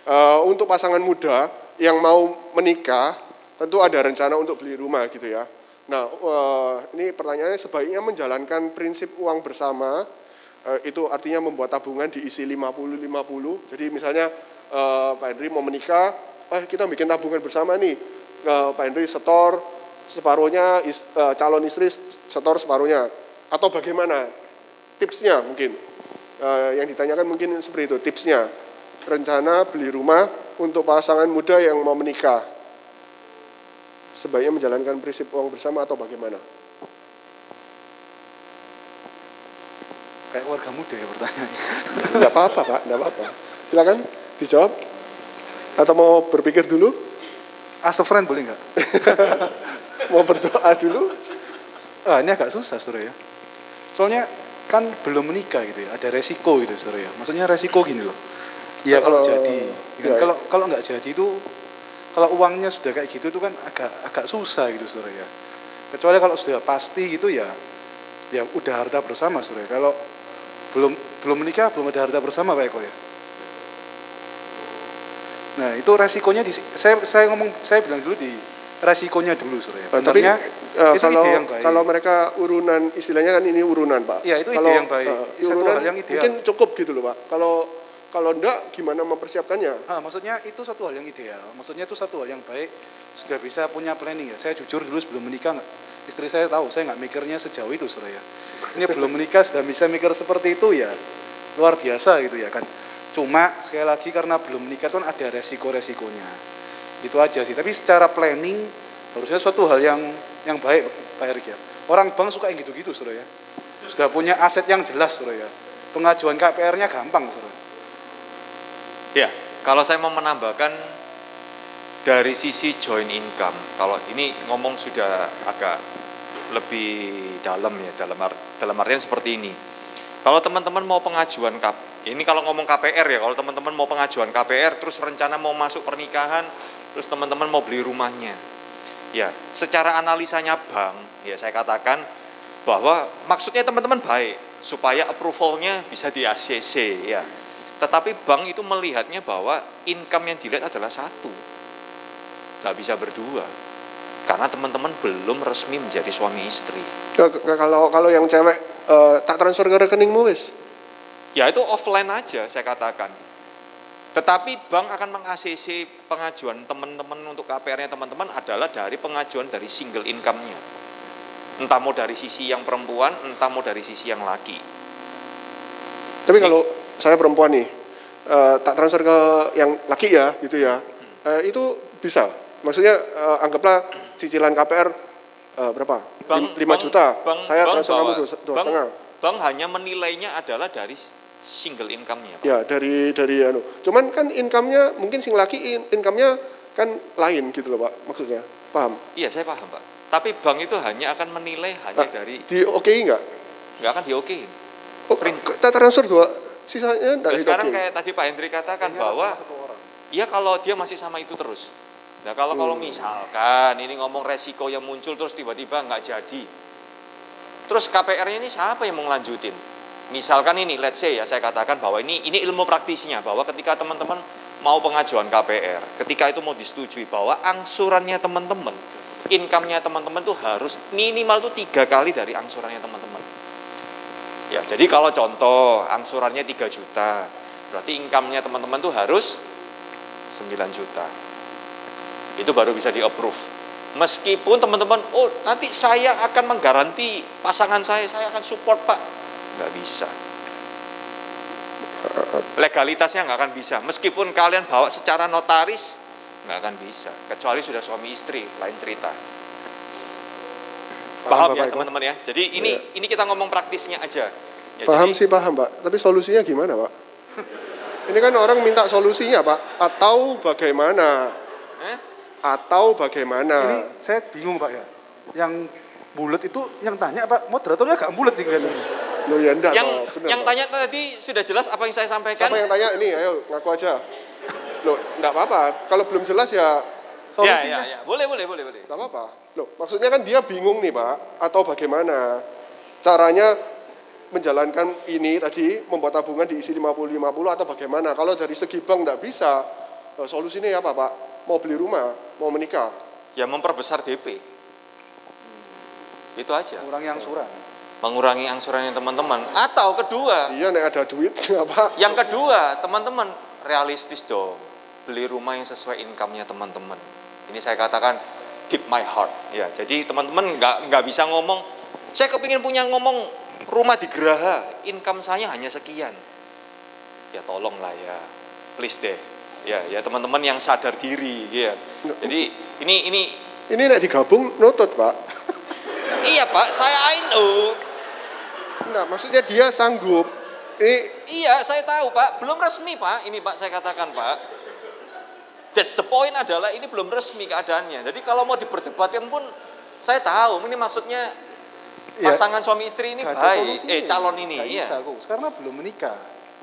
Eh, untuk pasangan muda yang mau menikah, tentu ada rencana untuk beli rumah gitu ya. Nah, eh, ini pertanyaannya sebaiknya menjalankan prinsip uang bersama, eh, itu artinya membuat tabungan diisi 50-50. Jadi misalnya eh, Pak Henry mau menikah, eh kita bikin tabungan bersama nih. Eh, Pak Henry setor separuhnya, is- eh, calon istri setor separuhnya. Atau bagaimana? Tipsnya mungkin. Eh, yang ditanyakan mungkin seperti itu, tipsnya. Rencana beli rumah untuk pasangan muda yang mau menikah. Sebaiknya menjalankan prinsip uang bersama atau bagaimana? Kayak warga muda ya pertanyaannya. Tidak apa-apa Pak, tidak apa-apa. Silakan dijawab. Atau mau berpikir dulu? As a friend boleh nggak? Mau berdoa dulu? Ah, ini agak susah, saudara ya. Soalnya kan belum menikah gitu ya, ada resiko gitu, saudara ya. Maksudnya resiko gini loh. Ya kalau Kalau- jadi, ya kan? ya. kalau kalau nggak jadi itu, kalau uangnya sudah kayak gitu itu kan agak agak susah gitu, saudara ya. Kecuali kalau sudah pasti gitu ya, ya udah harta bersama, saudara. ya. Kalau belum belum menikah belum ada harta bersama Pak Eko ya. Nah itu resikonya di, saya saya ngomong saya bilang dulu di resikonya dulu ya. Eh, tapi Benernya eh, itu kalau ide yang baik. kalau mereka urunan istilahnya kan ini urunan Pak. Iya, itu ide kalau, yang baik. eh, Satu urunan hal yang ideal. mungkin cukup gitu loh Pak. Kalau kalau enggak gimana mempersiapkannya? Ah, maksudnya itu satu hal yang ideal. Maksudnya itu satu hal yang baik. Sudah bisa punya planning ya. Saya jujur dulu sebelum menikah nggak, istri saya tahu saya nggak mikirnya sejauh itu saudara ya. Ini belum menikah sudah bisa mikir seperti itu ya luar biasa gitu ya kan. Cuma sekali lagi karena belum menikah kan ada resiko-resikonya. Itu aja sih. Tapi secara planning harusnya suatu hal yang yang baik Pak Erik ya. Orang bank suka yang gitu-gitu saudara ya. Sudah punya aset yang jelas saudara ya. Pengajuan KPR-nya gampang saudara. Ya, kalau saya mau menambahkan dari sisi joint income, kalau ini ngomong sudah agak lebih dalam ya dalam dalam artian seperti ini. Kalau teman-teman mau pengajuan KP, ini kalau ngomong KPR ya, kalau teman-teman mau pengajuan KPR terus rencana mau masuk pernikahan, terus teman-teman mau beli rumahnya. Ya, secara analisanya bank, ya saya katakan bahwa maksudnya teman-teman baik supaya approvalnya bisa di ACC ya. Tetapi bank itu melihatnya bahwa income yang dilihat adalah satu. Nggak bisa berdua. Karena teman-teman belum resmi menjadi suami istri. Kalau kalau yang cewek eh, tak transfer ke rekeningmu wis. Ya itu offline aja saya katakan. Tetapi bank akan meng-ACC pengajuan teman-teman untuk KPR-nya teman-teman adalah dari pengajuan dari single income-nya. Entah mau dari sisi yang perempuan, entah mau dari sisi yang laki. Tapi kalau saya perempuan nih, eh, tak transfer ke yang laki ya, gitu ya, eh, itu bisa. Maksudnya eh, anggaplah cicilan KPR eh, berapa? Bank- Lim- 5 bank- juta. bank- saya bank transfer kamu dua, setengah. Bank hanya menilainya adalah dari single income-nya. Pak. Ya dari dari anu. Cuman kan income-nya mungkin sing laki in- income-nya kan lain gitu loh pak, maksudnya. Paham? Iya saya paham Pak. Tapi bank itu hanya akan menilai hanya Nah, dari di oke nggak? nggak akan diokein. Oh, tak transfer dua, sisanya nggak Dan sekarang kayak tadi Pak Hendri katakan bahwa ya kalau dia masih sama itu terus. Nah kalau kalau misalkan ini ngomong resiko yang muncul terus tiba-tiba nggak jadi, terus KPR-nya ini siapa yang mau ngelanjutin? Misalkan ini, let's say ya saya katakan bahwa ini ini ilmu praktisnya bahwa ketika teman-teman mau pengajuan KPR, ketika itu mau disetujui bahwa angsurannya teman-teman, income-nya teman-teman tuh harus minimal tuh tiga kali dari angsurannya teman-teman. Ya, jadi kalau contoh angsurannya 3 juta, berarti income-nya teman-teman tuh harus 9 juta. Itu baru bisa di-approve. Meskipun teman-teman, oh nanti saya akan menggaranti pasangan saya, saya akan support pak. Nggak bisa. Legalitasnya nggak akan bisa. Meskipun kalian bawa secara notaris, nggak akan bisa. Kecuali sudah suami istri, lain cerita. Paham, Bapak ya teman-teman ya? Jadi ini ini kita ngomong praktisnya aja. Ya, Paham jadi- sih paham pak, tapi solusinya gimana pak? Ini kan orang minta solusinya pak, atau bagaimana? Eh? Atau bagaimana? Ini saya bingung Pak ya. Yang bulat itu yang tanya Pak, moderatornya agak bulat nih kelihatannya. Loh ya enggak yang bener yang tanya tadi sudah jelas apa yang saya sampaikan? Siapa yang tanya ini? Ayo ngaku aja. Loh, enggak apa-apa. Kalau belum jelas ya Ya, Solusinya ya, ya. Boleh, boleh, boleh, boleh. enggak apa-apa. Loh, maksudnya kan dia bingung nih, Pak, atau bagaimana caranya menjalankan ini tadi membuat tabungan diisi 50-50 atau bagaimana? Kalau dari segi bank enggak bisa, eh, solusinya apa, Pak? Mau beli rumah, mau menikah. Ya memperbesar DP. Itu aja. kurang yang surat. Mengurangi angsurannya teman-teman. Atau kedua, Iya, nek ada duit apa? yang kedua, teman-teman realistis dong. Beli rumah yang sesuai income-nya teman-teman. Ini saya katakan deep my heart. Ya, jadi teman-teman nggak nggak bisa ngomong. Saya kepingin punya ngomong rumah di Geraha, income saya hanya sekian. Ya tolonglah ya, please deh. Ya, ya teman-teman yang sadar diri, ya. Jadi ini ini Ini nek digabung nutut, Pak. iya Pak, saya I know. Nah, maksudnya dia sanggup. Ini Iya, saya tahu Pak. Belum resmi Pak. Ini Pak saya katakan Pak. That's the point adalah ini belum resmi keadaannya. Jadi kalau mau diperdebatkan pun saya tahu ini maksudnya Iya. pasangan suami istri ini baik. Eh calon ini iya. bisa, karena belum menikah.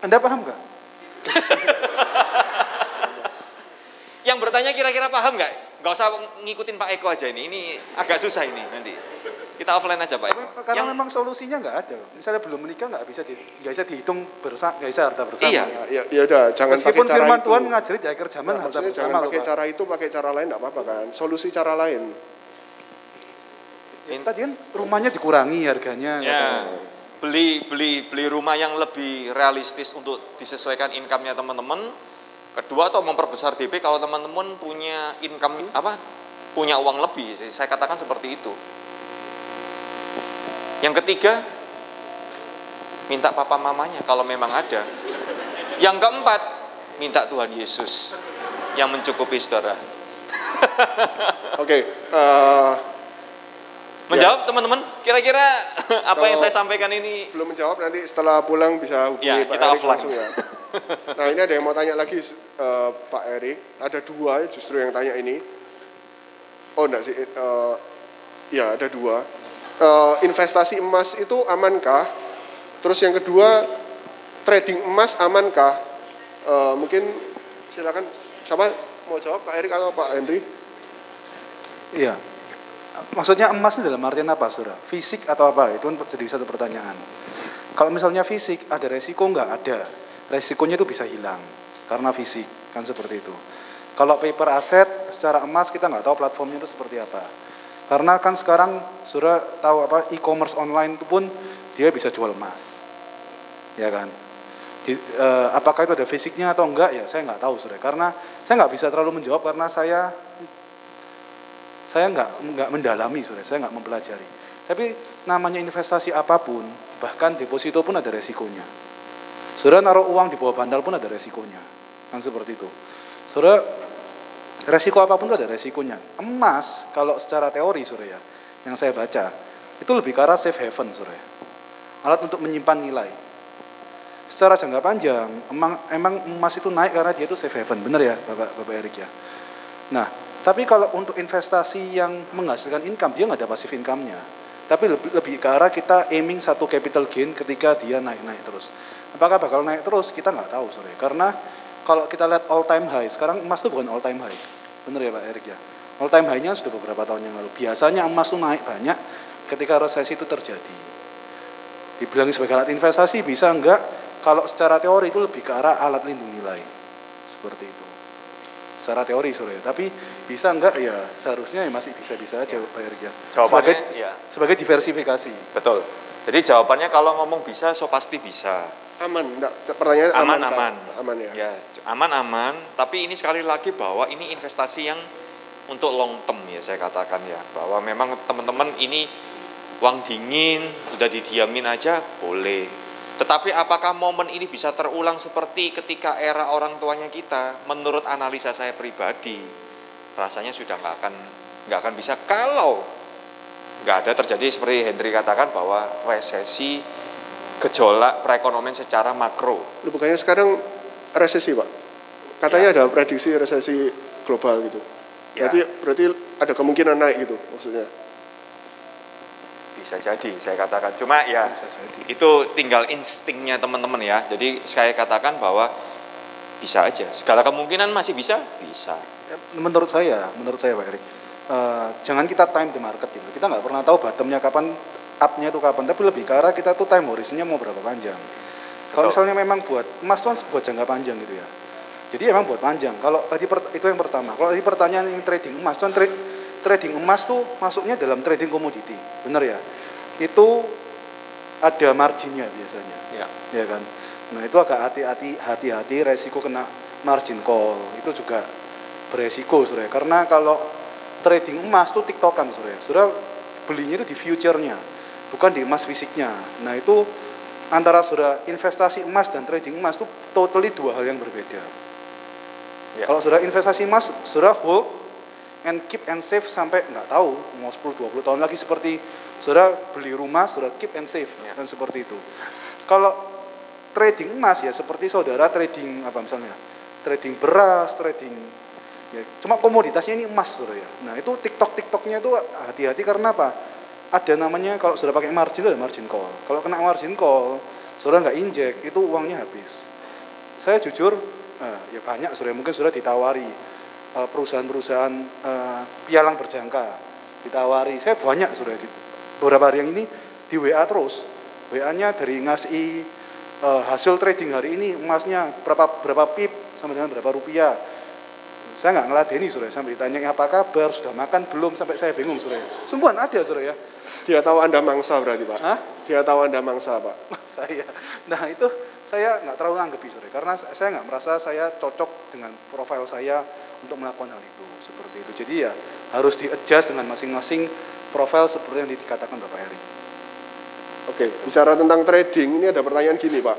Anda paham nggak? Bertanya kira-kira paham nggak? Nggak usah ngikutin Pak Eko aja ini. Ini agak susah ini nanti. Kita offline aja Pak Eko. Karena Yang- memang solusinya nggak ada. Misalnya belum menikah nggak bisa di, nggak bisa dihitung bersama, nggak bisa harta bersama. Iya. ya ya udah jangan pakai Meskipun cara firman itu. Tuhan ngajari di akhir zaman Nah, harta bersama jangan pakai Pak. cara itu, pakai cara lain enggak apa-apa kan? Solusi cara lain. Ya, Tadi kan rumahnya dikurangi harganya. Ya, katanya. beli beli beli rumah yang lebih realistis untuk disesuaikan income-nya teman-teman. Kedua atau memperbesar DP kalau teman-teman punya income apa? Punya uang lebih. Saya katakan seperti itu. Yang ketiga, minta papa mamanya kalau memang ada. Yang keempat, minta Tuhan Yesus yang mencukupi saudara. Oke, eh, Menjawab teman-teman, kira-kira apa yang saya sampaikan ini belum menjawab nanti setelah pulang bisa hubungi Ya, Pak kita offline. langsung ya. Nah ini ada yang mau tanya lagi eh, Pak Erik, ada dua justru yang tanya ini. Oh enggak sih, eh, ya ada dua. Eh, investasi emas itu amankah? Terus yang kedua, trading emas amankah? Eh, mungkin silakan siapa mau jawab Pak Erik atau Pak Henry? Iya. Maksudnya emas itu dalam artian apa, saudara? Fisik atau apa? Itu jadi satu pertanyaan. Kalau misalnya fisik, ada resiko nggak? Ada. Resikonya itu bisa hilang karena fisik, kan seperti itu. Kalau paper aset, secara emas kita nggak tahu platformnya itu seperti apa. Karena kan sekarang saudara tahu apa e-commerce online itu pun dia bisa jual emas, ya kan? Di, eh, apakah itu ada fisiknya atau enggak ya saya nggak tahu saudara. Karena saya nggak bisa terlalu menjawab karena saya saya nggak nggak mendalami sudah saya nggak mempelajari tapi namanya investasi apa pun bahkan deposito pun ada resikonya saudara naruh uang di bawah bantal pun ada resikonya kan seperti itu saudara resiko apa pun ada resikonya emas kalau secara teori saudara ya yang saya baca itu lebih ke arah safe haven saudara ya. alat untuk menyimpan nilai secara jangka panjang emang emang emas itu naik karena dia itu safe haven benar ya bapak bapak Erik ya Nah, tapi kalau untuk investasi yang menghasilkan income, dia nggak ada passive income-nya. Tapi lebih, lebih ke arah kita aiming satu capital gain ketika dia naik-naik terus. Apakah bakal naik terus? Kita nggak tahu, sore. Karena kalau kita lihat all time high, sekarang emas itu bukan all time high. Bener ya Pak Erik ya? All time high-nya sudah beberapa tahun yang lalu. Biasanya emas itu naik banyak ketika resesi itu terjadi. Dibilang sebagai alat investasi bisa enggak? Kalau secara teori itu lebih ke arah alat lindung nilai. Seperti itu secara teori sore tapi bisa enggak ya seharusnya ya masih bisa-bisa aja Pak Erik ya sebagai ya. sebagai diversifikasi Betul. Jadi jawabannya kalau ngomong bisa, so pasti bisa. Aman, enggak? Pertanyaan Aman aman, aman. Aman ya. Ya, aman aman. Tapi ini sekali lagi bahwa ini investasi yang untuk long term ya saya katakan ya bahwa memang teman-teman ini uang dingin udah didiamin aja boleh. Tetapi apakah momen ini bisa terulang seperti ketika era orang tuanya kita? Menurut analisa saya pribadi, rasanya sudah nggak akan nggak akan bisa kalau nggak ada terjadi seperti Henry katakan bahwa resesi gejolak perekonomian secara makro. Lu bukannya sekarang resesi, Pak? Katanya ada prediksi resesi global gitu. Ya. Berarti berarti ada kemungkinan naik gitu maksudnya. Bisa jadi, saya katakan. Cuma ya Bisa jadi. itu tinggal instingnya teman-teman ya. Jadi saya katakan bahwa bisa aja. Segala kemungkinan masih bisa, bisa. Ya, Menurut saya, menurut saya Pak Erik, eh, jangan kita time the market gitu. Kita nggak pernah tahu bottomnya kapan, upnya itu kapan. Tapi lebih ke arah kita tuh time horizonnya mau berapa panjang. Kalau misalnya memang buat emas tuh buat jangka panjang gitu ya. Jadi emang buat panjang. Kalau tadi per- itu yang pertama. Kalau tadi pertanyaan yang trading emas, tuh kan tra- trading emas tuh masuknya dalam trading komoditi, bener ya? Itu ada marginnya biasanya Ya. ya kan. Nah itu agak hati-hati, hati-hati resiko kena margin call itu juga beresiko saudara. Karena kalau trading emas tuh tiktokan saudara. Saudara belinya itu di future-nya, bukan di emas fisiknya. Nah itu antara saudara investasi emas dan trading emas itu totally dua hal yang berbeda. Ya. Kalau saudara investasi emas, saudara hold and keep and save sampai nggak tahu mau 10-20 tahun lagi seperti saudara beli rumah, saudara keep and save Ya. dan seperti itu. Kalau trading emas ya seperti saudara trading apa misalnya trading beras, trading ya cuma komoditasnya ini emas saudara ya. Nah itu TikTok TikToknya itu hati-hati karena apa? Ada namanya kalau sudah pakai margin ada margin call. Kalau kena margin call, saudara nggak injek itu uangnya habis. Saya jujur eh, ya banyak saudara mungkin sudah ditawari eh, perusahaan-perusahaan eh, pialang berjangka ditawari. Saya banyak sudah di beberapa hari yang ini di WA terus. WA-nya dari ngasih eh, hasil trading hari ini emasnya berapa berapa pip sama dengan berapa rupiah. Saya nggak ngeladeni sudah sampai ditanya apa kabar, sudah makan belum sampai saya bingung sudah. Sungguhan ada ya. Dia tahu Anda mangsa berarti Pak. Hah? Dia tahu Anda mangsa Pak. saya. Nah itu saya nggak terlalu anggapi sore karena saya nggak merasa saya cocok dengan profil saya untuk melakukan hal itu seperti itu. Jadi ya harus di adjust dengan masing-masing profil seperti yang dikatakan Bapak Eri. Oke, bicara tentang trading, ini ada pertanyaan gini Pak.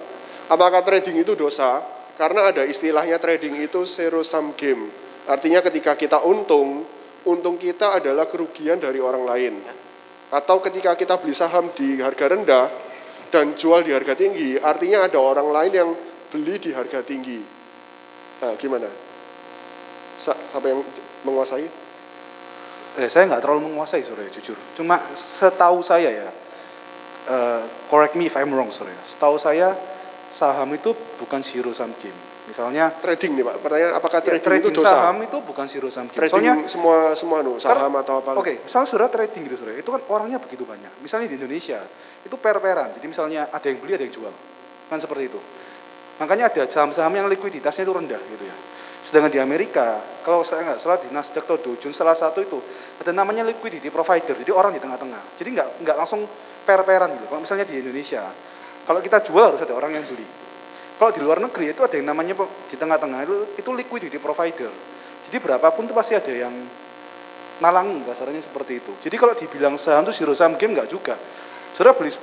Apakah trading itu dosa? Karena ada istilahnya trading itu zero sum game. Artinya ketika kita untung, untung kita adalah kerugian dari orang lain. Atau ketika kita beli saham di harga rendah dan jual di harga tinggi, artinya ada orang lain yang beli di harga tinggi. Nah, gimana? Siapa yang menguasai? Eh, saya nggak terlalu menguasai sore jujur. Cuma setahu saya ya, eh, correct me if I'm wrong sore. Setahu saya saham itu bukan zero sum game. Misalnya Trading nih Pak. Pertanyaan apakah ya, trading, trading itu dosa? saham itu bukan zero sum game. Trading Soalnya semua semua nu, saham Karena- atau apa? Oke, misalnya saudara trading gitu saudara, itu kan orangnya begitu banyak. Misalnya di Indonesia, itu per-peran. Jadi misalnya ada yang beli, ada yang jual. Kan seperti itu. Makanya ada saham-saham yang likuiditasnya itu rendah gitu ya. Sedangkan di Amerika, kalau saya nggak salah di Nasdaq atau Dow Jones salah satu itu ada namanya liquidity provider. Jadi orang di tengah-tengah. Jadi nggak nggak langsung per-peran gitu. Kalau misalnya di Indonesia, kalau kita jual harus ada orang yang beli. Kalau di luar negeri itu ada yang namanya di tengah-tengah itu, itu liquidity provider. Jadi berapapun itu pasti ada yang nalangi kasarnya seperti itu. Jadi kalau dibilang saham itu zero sum game nggak juga. Saudara beli 10,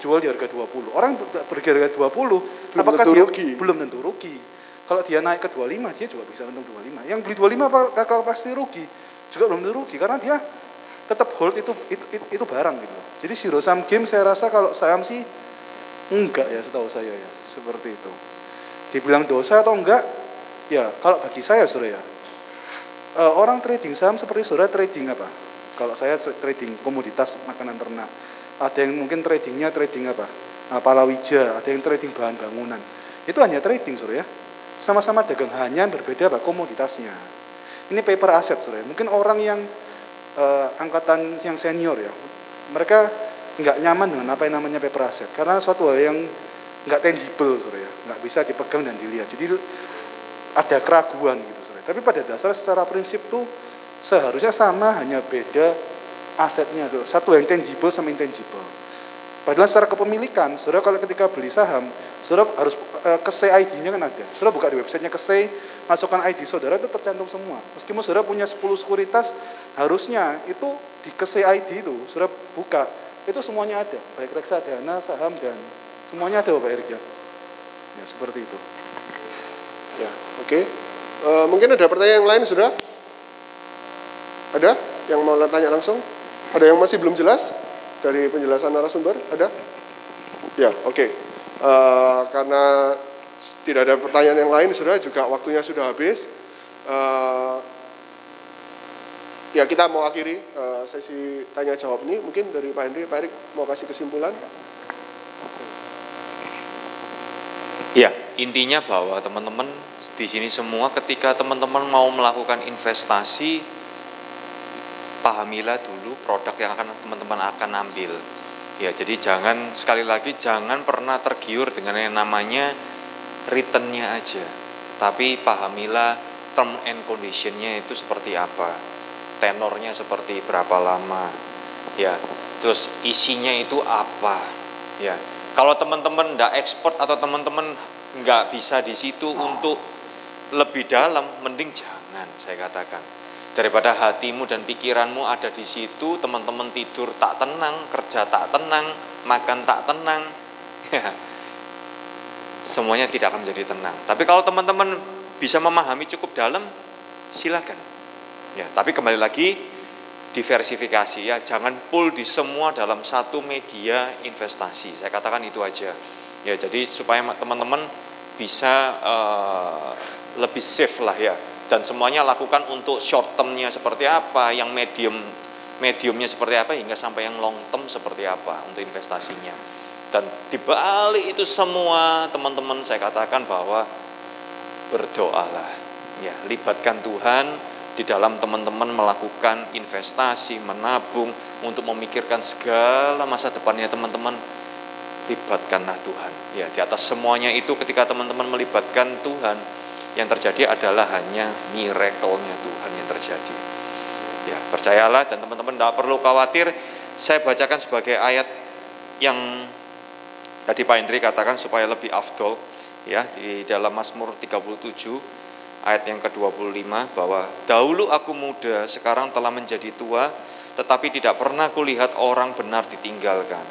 jual di harga 20. Orang beli di harga 20, Belum apakah tentu dia rugi. belum tentu rugi. Kalau dia naik ke 25, dia juga bisa untung 25. Yang beli 25 apa kakak pasti rugi. Juga belum tentu rugi karena dia tetap hold itu itu, itu, itu barang gitu. Jadi zero sum game saya rasa kalau saham sih enggak ya setahu saya ya seperti itu. Dibilang dosa atau enggak? Ya kalau bagi saya saudara ya Eh, orang trading saham seperti saudara trading apa? Kalau saya trading komoditas makanan ternak, ada yang mungkin tradingnya trading apa? Nah, palawija, ada yang trading bahan bangunan. Itu hanya trading saudara ya. Sama-sama dagang hanya berbeda apa komoditasnya. Ini paper asset saudara. ya. Mungkin orang yang eh, angkatan yang senior ya, mereka nggak nyaman dengan apa yang namanya paper asset karena suatu hal yang nggak tangible saudara ya, nggak bisa dipegang dan dilihat. Jadi ada keraguan gitu saudara. Tapi pada dasar secara prinsip tuh seharusnya sama hanya beda asetnya tuh. Satu yang tangible sama intangible. Padahal secara kepemilikan, saudara kalau ketika beli saham, saudara harus eh, kese ID-nya kan ada. Saudara buka di websitenya kese, masukkan ID saudara itu tercantum semua. Meskipun saudara punya 10 sekuritas, harusnya itu di kese ID itu, saudara buka, itu semuanya ada. Baik reksadana, saham, dan semuanya ada Bapak Erik ya. Ya seperti itu. Ya, oke. Eh, mungkin ada pertanyaan yang lain sudah? Ada yang mau tanya langsung? Ada yang masih belum jelas dari penjelasan narasumber? Ada? Ya, oke. Eh, karena tidak ada pertanyaan yang lain sudah juga waktunya sudah habis. Eh, ya kita mau akhiri uh, sesi tanya jawab ini mungkin dari Pak Hendri Pak Erik mau kasih kesimpulan Ya, intinya bahwa teman-teman di sini semua ketika teman-teman mau melakukan investasi pahamilah dulu produk yang akan teman-teman akan ambil. Ya, jadi jangan sekali lagi jangan pernah tergiur dengan yang namanya returnnya aja. Tapi pahamilah term and conditionnya itu seperti apa, tenornya seperti berapa lama, ya. Terus isinya itu apa, ya kalau teman-teman tidak ekspor atau teman-teman nggak bisa di situ untuk lebih dalam, mending jangan saya katakan. Daripada hatimu dan pikiranmu ada di situ, teman-teman tidur tak tenang, kerja tak tenang, makan tak tenang, ya, semuanya tidak akan menjadi tenang. Tapi kalau teman-teman bisa memahami cukup dalam, silakan. Ya, tapi kembali lagi diversifikasi ya, jangan full di semua dalam satu media investasi. Saya katakan itu aja. Ya, jadi supaya teman-teman bisa uh, lebih safe lah ya. Dan semuanya lakukan untuk short termnya seperti apa, yang medium mediumnya seperti apa hingga sampai yang long term seperti apa untuk investasinya. Dan dibalik itu semua teman-teman saya katakan bahwa berdoalah ya libatkan Tuhan di dalam teman-teman melakukan investasi, menabung, untuk memikirkan segala masa depannya teman-teman, libatkanlah Tuhan. Ya, di atas semuanya itu ketika teman-teman melibatkan Tuhan, yang terjadi adalah hanya miracle-nya Tuhan yang terjadi. Ya, percayalah dan teman-teman tidak perlu khawatir. Saya bacakan sebagai ayat yang tadi Pak Indri katakan supaya lebih afdol ya di dalam Mazmur 37 ayat yang ke-25 bahwa dahulu aku muda, sekarang telah menjadi tua, tetapi tidak pernah kulihat orang benar ditinggalkan.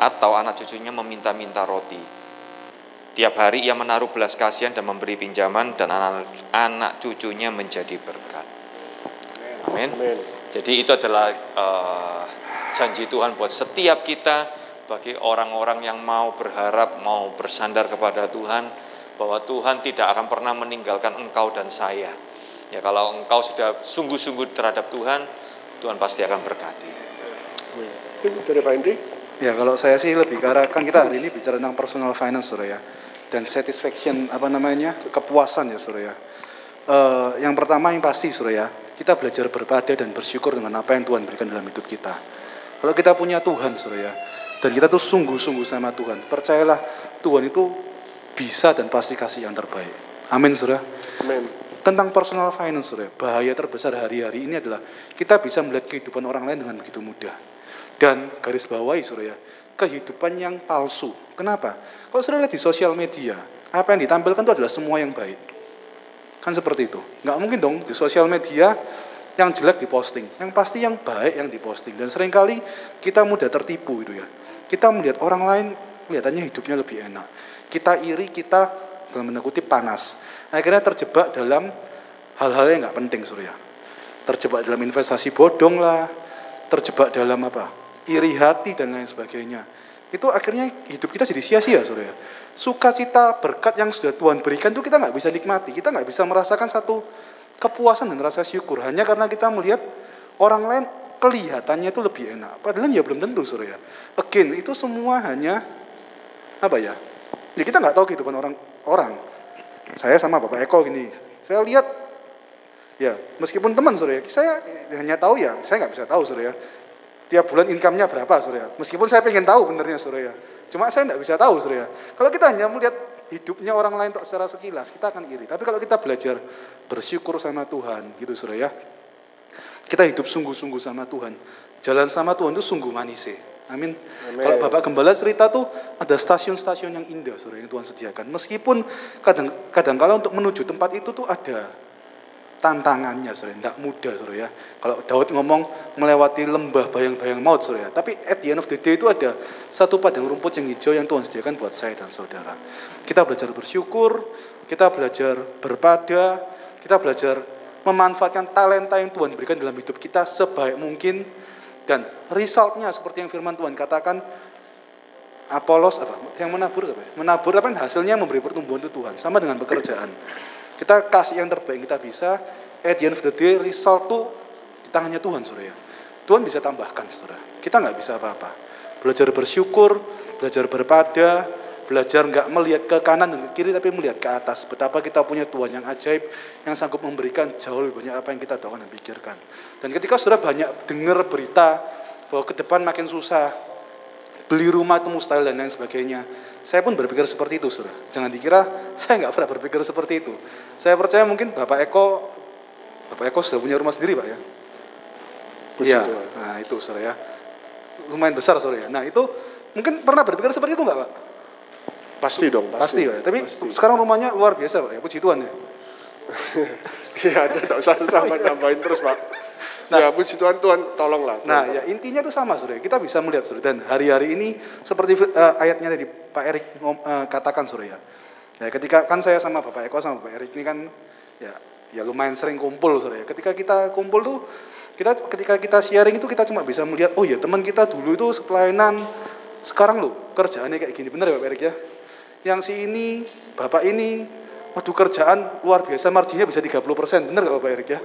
Atau anak cucunya meminta-minta roti. Tiap hari ia menaruh belas kasihan dan memberi pinjaman dan anak, anak cucunya menjadi berkat. Amin. Jadi itu adalah uh, janji Tuhan buat setiap kita bagi orang-orang yang mau berharap, mau bersandar kepada Tuhan, bahwa Tuhan tidak akan pernah meninggalkan engkau dan saya. Ya kalau engkau sudah sungguh-sungguh terhadap Tuhan, Tuhan pasti akan berkati. Dari Pak Indri? Ya kalau saya sih lebih ke arah kan kita hari ini bicara tentang personal finance Surya dan satisfaction apa namanya kepuasan ya Surya. Uh, yang pertama yang pasti Surya kita belajar berpada dan bersyukur dengan apa yang Tuhan berikan dalam hidup kita. Kalau kita punya Tuhan Surya dan kita tuh sungguh-sungguh sama Tuhan, percayalah Tuhan itu bisa dan pasti kasih yang terbaik. Amin, saudara. Amin. Tentang personal finance, saudara, bahaya terbesar hari-hari ini adalah kita bisa melihat kehidupan orang lain dengan begitu mudah. Dan garis bawahi, saudara, kehidupan yang palsu. Kenapa? Kalau saudara lihat di sosial media, apa yang ditampilkan itu adalah semua yang baik. Kan seperti itu. Nggak mungkin dong di sosial media yang jelek diposting. Yang pasti yang baik yang diposting. Dan sering kali kita mudah tertipu itu ya. Kita melihat orang lain kelihatannya hidupnya lebih enak kita iri, kita dalam menekuti panas. Akhirnya terjebak dalam hal-hal yang nggak penting, surya. Terjebak dalam investasi bodong lah, terjebak dalam apa? Iri hati dan lain sebagainya. Itu akhirnya hidup kita jadi sia-sia, surya. Sukacita berkat yang sudah Tuhan berikan itu kita nggak bisa nikmati, kita nggak bisa merasakan satu kepuasan dan rasa syukur hanya karena kita melihat orang lain kelihatannya itu lebih enak. Padahal ya belum tentu, surya. Again, itu semua hanya apa ya Ya kita nggak tahu kehidupan orang orang. Saya sama Bapak Eko gini, saya lihat ya meskipun teman surya, saya hanya tahu ya, saya nggak bisa tahu surya. Tiap bulan income-nya berapa surya. Meskipun saya pengen tahu benernya surya. Cuma saya nggak bisa tahu surya. Kalau kita hanya melihat hidupnya orang lain untuk secara sekilas, kita akan iri. Tapi kalau kita belajar bersyukur sama Tuhan, gitu surya. Kita hidup sungguh-sungguh sama Tuhan. Jalan sama Tuhan itu sungguh manis sih. Amin. Amin. Kalau Bapak Gembala cerita tuh ada stasiun-stasiun yang indah saudara yang Tuhan sediakan. Meskipun kadang kadang kala untuk menuju tempat itu tuh ada tantangannya saudara, tidak mudah saudara ya. Kalau Daud ngomong melewati lembah bayang-bayang maut saudara, ya. tapi at the end of the day itu ada satu padang rumput yang hijau yang Tuhan sediakan buat saya dan saudara. Kita belajar bersyukur, kita belajar berpada, kita belajar memanfaatkan talenta yang Tuhan berikan dalam hidup kita sebaik mungkin dan resultnya seperti yang firman Tuhan katakan, Apolos apa? Yang menabur apa? Menabur apa? Hasilnya memberi pertumbuhan itu Tuhan. Sama dengan pekerjaan. Kita kasih yang terbaik kita bisa. At the end of the day, result itu tangannya Tuhan, saudara ya. Tuhan bisa tambahkan, saudara. Kita nggak bisa apa-apa. Belajar bersyukur, belajar berpada, belajar nggak melihat ke kanan dan ke kiri, tapi melihat ke atas. Betapa kita punya Tuhan yang ajaib, yang sanggup memberikan jauh lebih banyak apa yang kita doakan dan pikirkan. Dan ketika saudara banyak dengar berita bahwa ke depan makin susah, beli rumah itu mustahil dan lain sebagainya. Saya pun berpikir seperti itu, saudara. Jangan dikira saya nggak pernah berpikir seperti itu. Saya percaya mungkin Bapak Eko, Bapak Eko sudah punya rumah sendiri, Pak ya. Iya, nah itu saudara ya. Lumayan besar saudara ya. Nah itu mungkin pernah berpikir seperti itu nggak Pak? Pasti dong, Pasti, pasti. Pak. ya. Tapi Pasti. sekarang rumahnya luar biasa Pak ya, puji Tuhan ya. Iya, ada nggak usah nambah-nambahin terus, Pak. ya, puji Tuhan, Tuhan tolonglah. Tuhan Nah tolong. ya intinya itu sama saudara. Kita bisa melihat saudara. Dan hari-hari ini seperti eh, ayatnya tadi Pak Erik eh, katakan saudara ya. Ya ketika kan saya sama Bapak Eko sama Bapak Erik ini kan ya ya lumayan sering kumpul saudara ya. Ketika kita kumpul tuh kita ketika kita sharing itu kita cuma bisa melihat oh ya teman kita dulu itu pelayanan sekarang loh kerjaannya kayak gini bener ya Bapak Erik ya. Yang si ini bapak ini waduh kerjaan luar biasa marginnya bisa 30% bener gak Bapak Erik ya?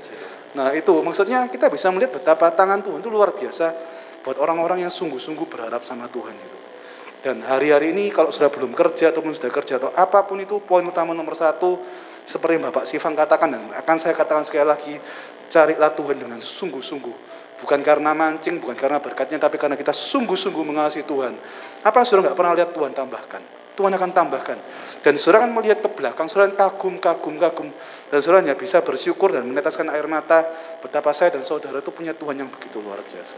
Nah itu. Maksudnya kita bisa melihat betapa tangan Tuhan itu luar biasa buat orang-orang yang sungguh-sungguh berharap sama Tuhan itu. Dan hari-hari ini kalau sudah belum kerja ataupun sudah kerja atau apa pun itu poin utama nomor satu seperti Bapak Sifan katakan dan akan saya katakan sekali lagi carilah Tuhan dengan sungguh-sungguh. Bukan karena mancing bukan karena berkatnya tapi karena kita sungguh-sungguh mengasihi Tuhan. Apa sudah nggak pernah lihat Tuhan tambahkan Tuhan akan tambahkan dan saudara akan melihat ke belakang saudara kagum kagum kagum dan saudara hanya bisa bersyukur dan meneteskan air mata betapa saya dan saudara itu punya Tuhan yang begitu luar biasa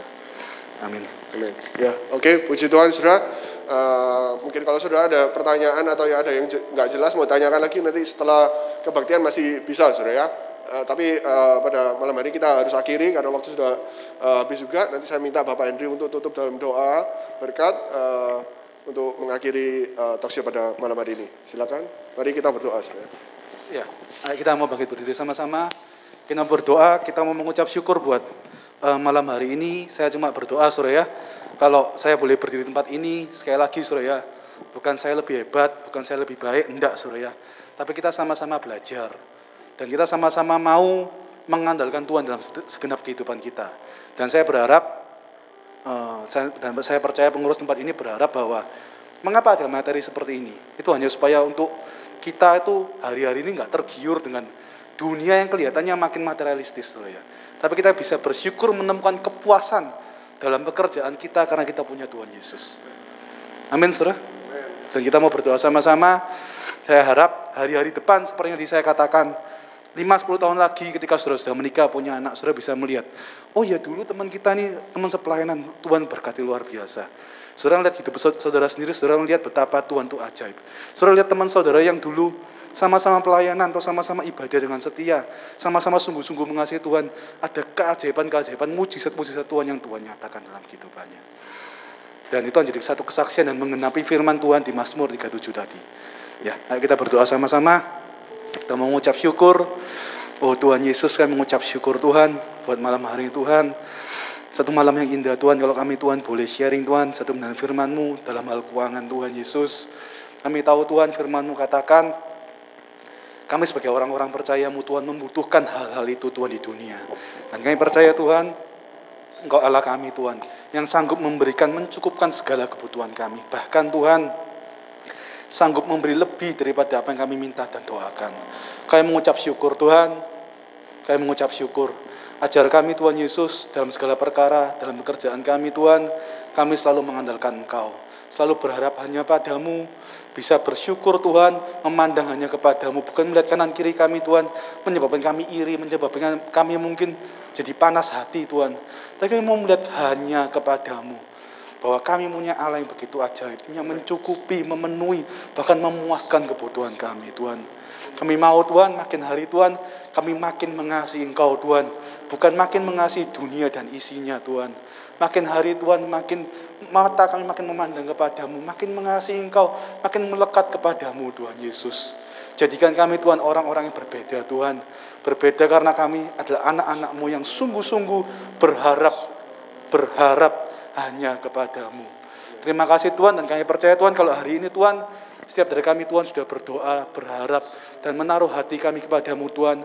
amin Amin. Ya, oke, puji Tuhan, saudara. Eh, mungkin kalau sudah ada pertanyaan atau ya ada yang nggak jelas mau tanyakan lagi nanti setelah kebaktian masih bisa, saudara ya. Eh, tapi eh, pada malam hari kita harus akhiri karena waktu sudah eh, habis juga. Nanti saya minta Bapak Henry untuk tutup dalam doa berkat eh, untuk mengakhiri eh, talkshow pada malam hari ini. Silakan. Mari kita berdoa, saudara. Ya, kita mau bangkit berdiri sama-sama. Kita berdoa, kita mau mengucap syukur buat eh, malam hari ini. Saya cuma berdoa, saudara ya. Kalau saya boleh berdiri di tempat ini, sekali lagi, saudara ya. Bukan saya lebih hebat, bukan saya lebih baik, enggak, saudara ya. Tapi kita sama-sama belajar. Dan kita sama-sama mau mengandalkan Tuhan dalam segenap kehidupan kita. Dan saya berharap dan saya percaya pengurus tempat ini berharap bahwa mengapa ada materi seperti ini? Itu hanya supaya untuk kita itu hari-hari ini nggak tergiur dengan dunia yang kelihatannya makin materialistis, saudara ya. Tapi kita bisa bersyukur menemukan kepuasan dalam pekerjaan kita karena kita punya Tuhan Yesus. Amin, saudara. Dan kita mau berdoa sama-sama. Saya harap hari-hari depan seperti yang saya katakan, 5-10 tahun lagi ketika saudara sudah menikah, punya anak, saudara bisa melihat, oh ya dulu teman kita nih, teman sepelayanan, Tuhan berkati luar biasa. Saudara lihat hidup saudara sendiri, saudara melihat betapa Tuhan itu ajaib. Saudara lihat teman saudara yang dulu sama-sama pelayanan atau sama-sama ibadah dengan setia, sama-sama sungguh-sungguh mengasihi Tuhan, ada keajaiban-keajaiban, mujizat-mujizat Tuhan yang Tuhan nyatakan dalam kehidupannya. Dan itu menjadi satu kesaksian dan mengenapi firman Tuhan di Mazmur 37 tadi. Ya, ayo kita berdoa sama-sama. Kita mengucap syukur. Oh Tuhan Yesus, kami mengucap syukur Tuhan buat malam hari ini Tuhan. Satu malam yang indah Tuhan, kalau kami Tuhan boleh sharing Tuhan, satu dengan firman-Mu dalam hal keuangan Tuhan Yesus. Kami tahu Tuhan firman-Mu katakan, kami sebagai orang-orang percayamu Tuhan membutuhkan hal-hal itu Tuhan di dunia. Dan kami percaya Tuhan, Engkau Allah kami Tuhan, yang sanggup memberikan, mencukupkan segala kebutuhan kami. Bahkan Tuhan, sanggup memberi lebih daripada apa yang kami minta dan doakan. Kami mengucap syukur Tuhan, kami mengucap syukur. Ajar kami Tuhan Yesus dalam segala perkara, dalam pekerjaan kami Tuhan, kami selalu mengandalkan Engkau. Selalu berharap hanya padamu, bisa bersyukur Tuhan, memandang hanya kepadamu, bukan melihat kanan kiri kami Tuhan, menyebabkan kami iri, menyebabkan kami mungkin jadi panas hati Tuhan. Tapi kami mau melihat hanya kepadamu bahwa kami punya Allah yang begitu ajaib, yang mencukupi, memenuhi, bahkan memuaskan kebutuhan kami, Tuhan. Kami mau Tuhan, makin hari Tuhan, kami makin mengasihi Engkau Tuhan, bukan makin mengasihi dunia dan isinya Tuhan. Makin hari Tuhan, makin mata kami makin memandang kepadamu, makin mengasihi Engkau, makin melekat kepadamu Tuhan Yesus. Jadikan kami Tuhan orang-orang yang berbeda Tuhan. Berbeda karena kami adalah anak-anakmu yang sungguh-sungguh berharap, berharap hanya kepadamu. Terima kasih Tuhan dan kami percaya Tuhan kalau hari ini Tuhan setiap dari kami Tuhan sudah berdoa, berharap dan menaruh hati kami kepadamu Tuhan.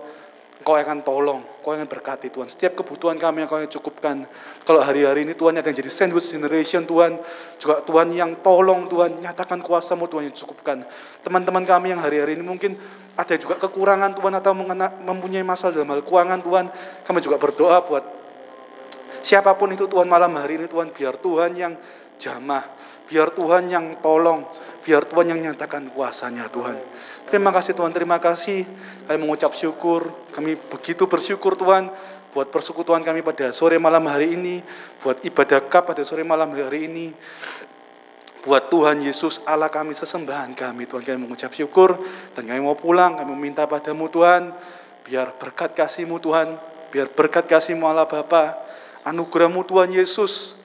Kau akan tolong, Kau akan berkati Tuhan. Setiap kebutuhan kami yang Kau yang cukupkan. Kalau hari-hari ini Tuhan yang jadi sandwich generation Tuhan. Juga Tuhan yang tolong Tuhan, nyatakan kuasamu Tuhan yang cukupkan. Teman-teman kami yang hari-hari ini mungkin ada juga kekurangan Tuhan atau mempunyai masalah dalam hal keuangan Tuhan. Kami juga berdoa buat siapa pun itu Tuhan malam hari ini Tuhan biar Tuhan yang jamah, biar Tuhan yang tolong, biar Tuhan yang nyatakan kuasanya Tuhan. Terima kasih Tuhan, terima kasih. Kami mengucap syukur, kami begitu bersyukur Tuhan buat persekutuan kami pada sore malam hari ini, buat ibadah kap pada sore malam hari ini. Buat Tuhan Yesus Allah kami sesembahan kami Tuhan kami mengucap syukur dan kami mau pulang kami meminta padamu Tuhan biar berkat kasihmu Tuhan biar berkat kasihmu Allah Bapa anugerahmu Tuhan Yesus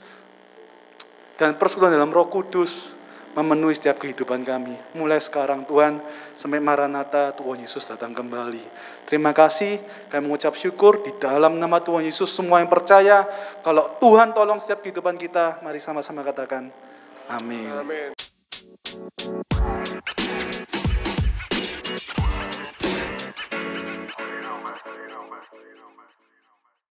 dan persekutuan dalam Roh Kudus memenuhi setiap kehidupan kami. Mulai sekarang Tuhan, sampai Maranatha Tuhan Yesus datang kembali. Terima kasih, kami mengucap syukur di dalam nama Tuhan Yesus semua yang percaya kalau Tuhan tolong setiap kehidupan kita, mari sama-sama katakan amin. Amin.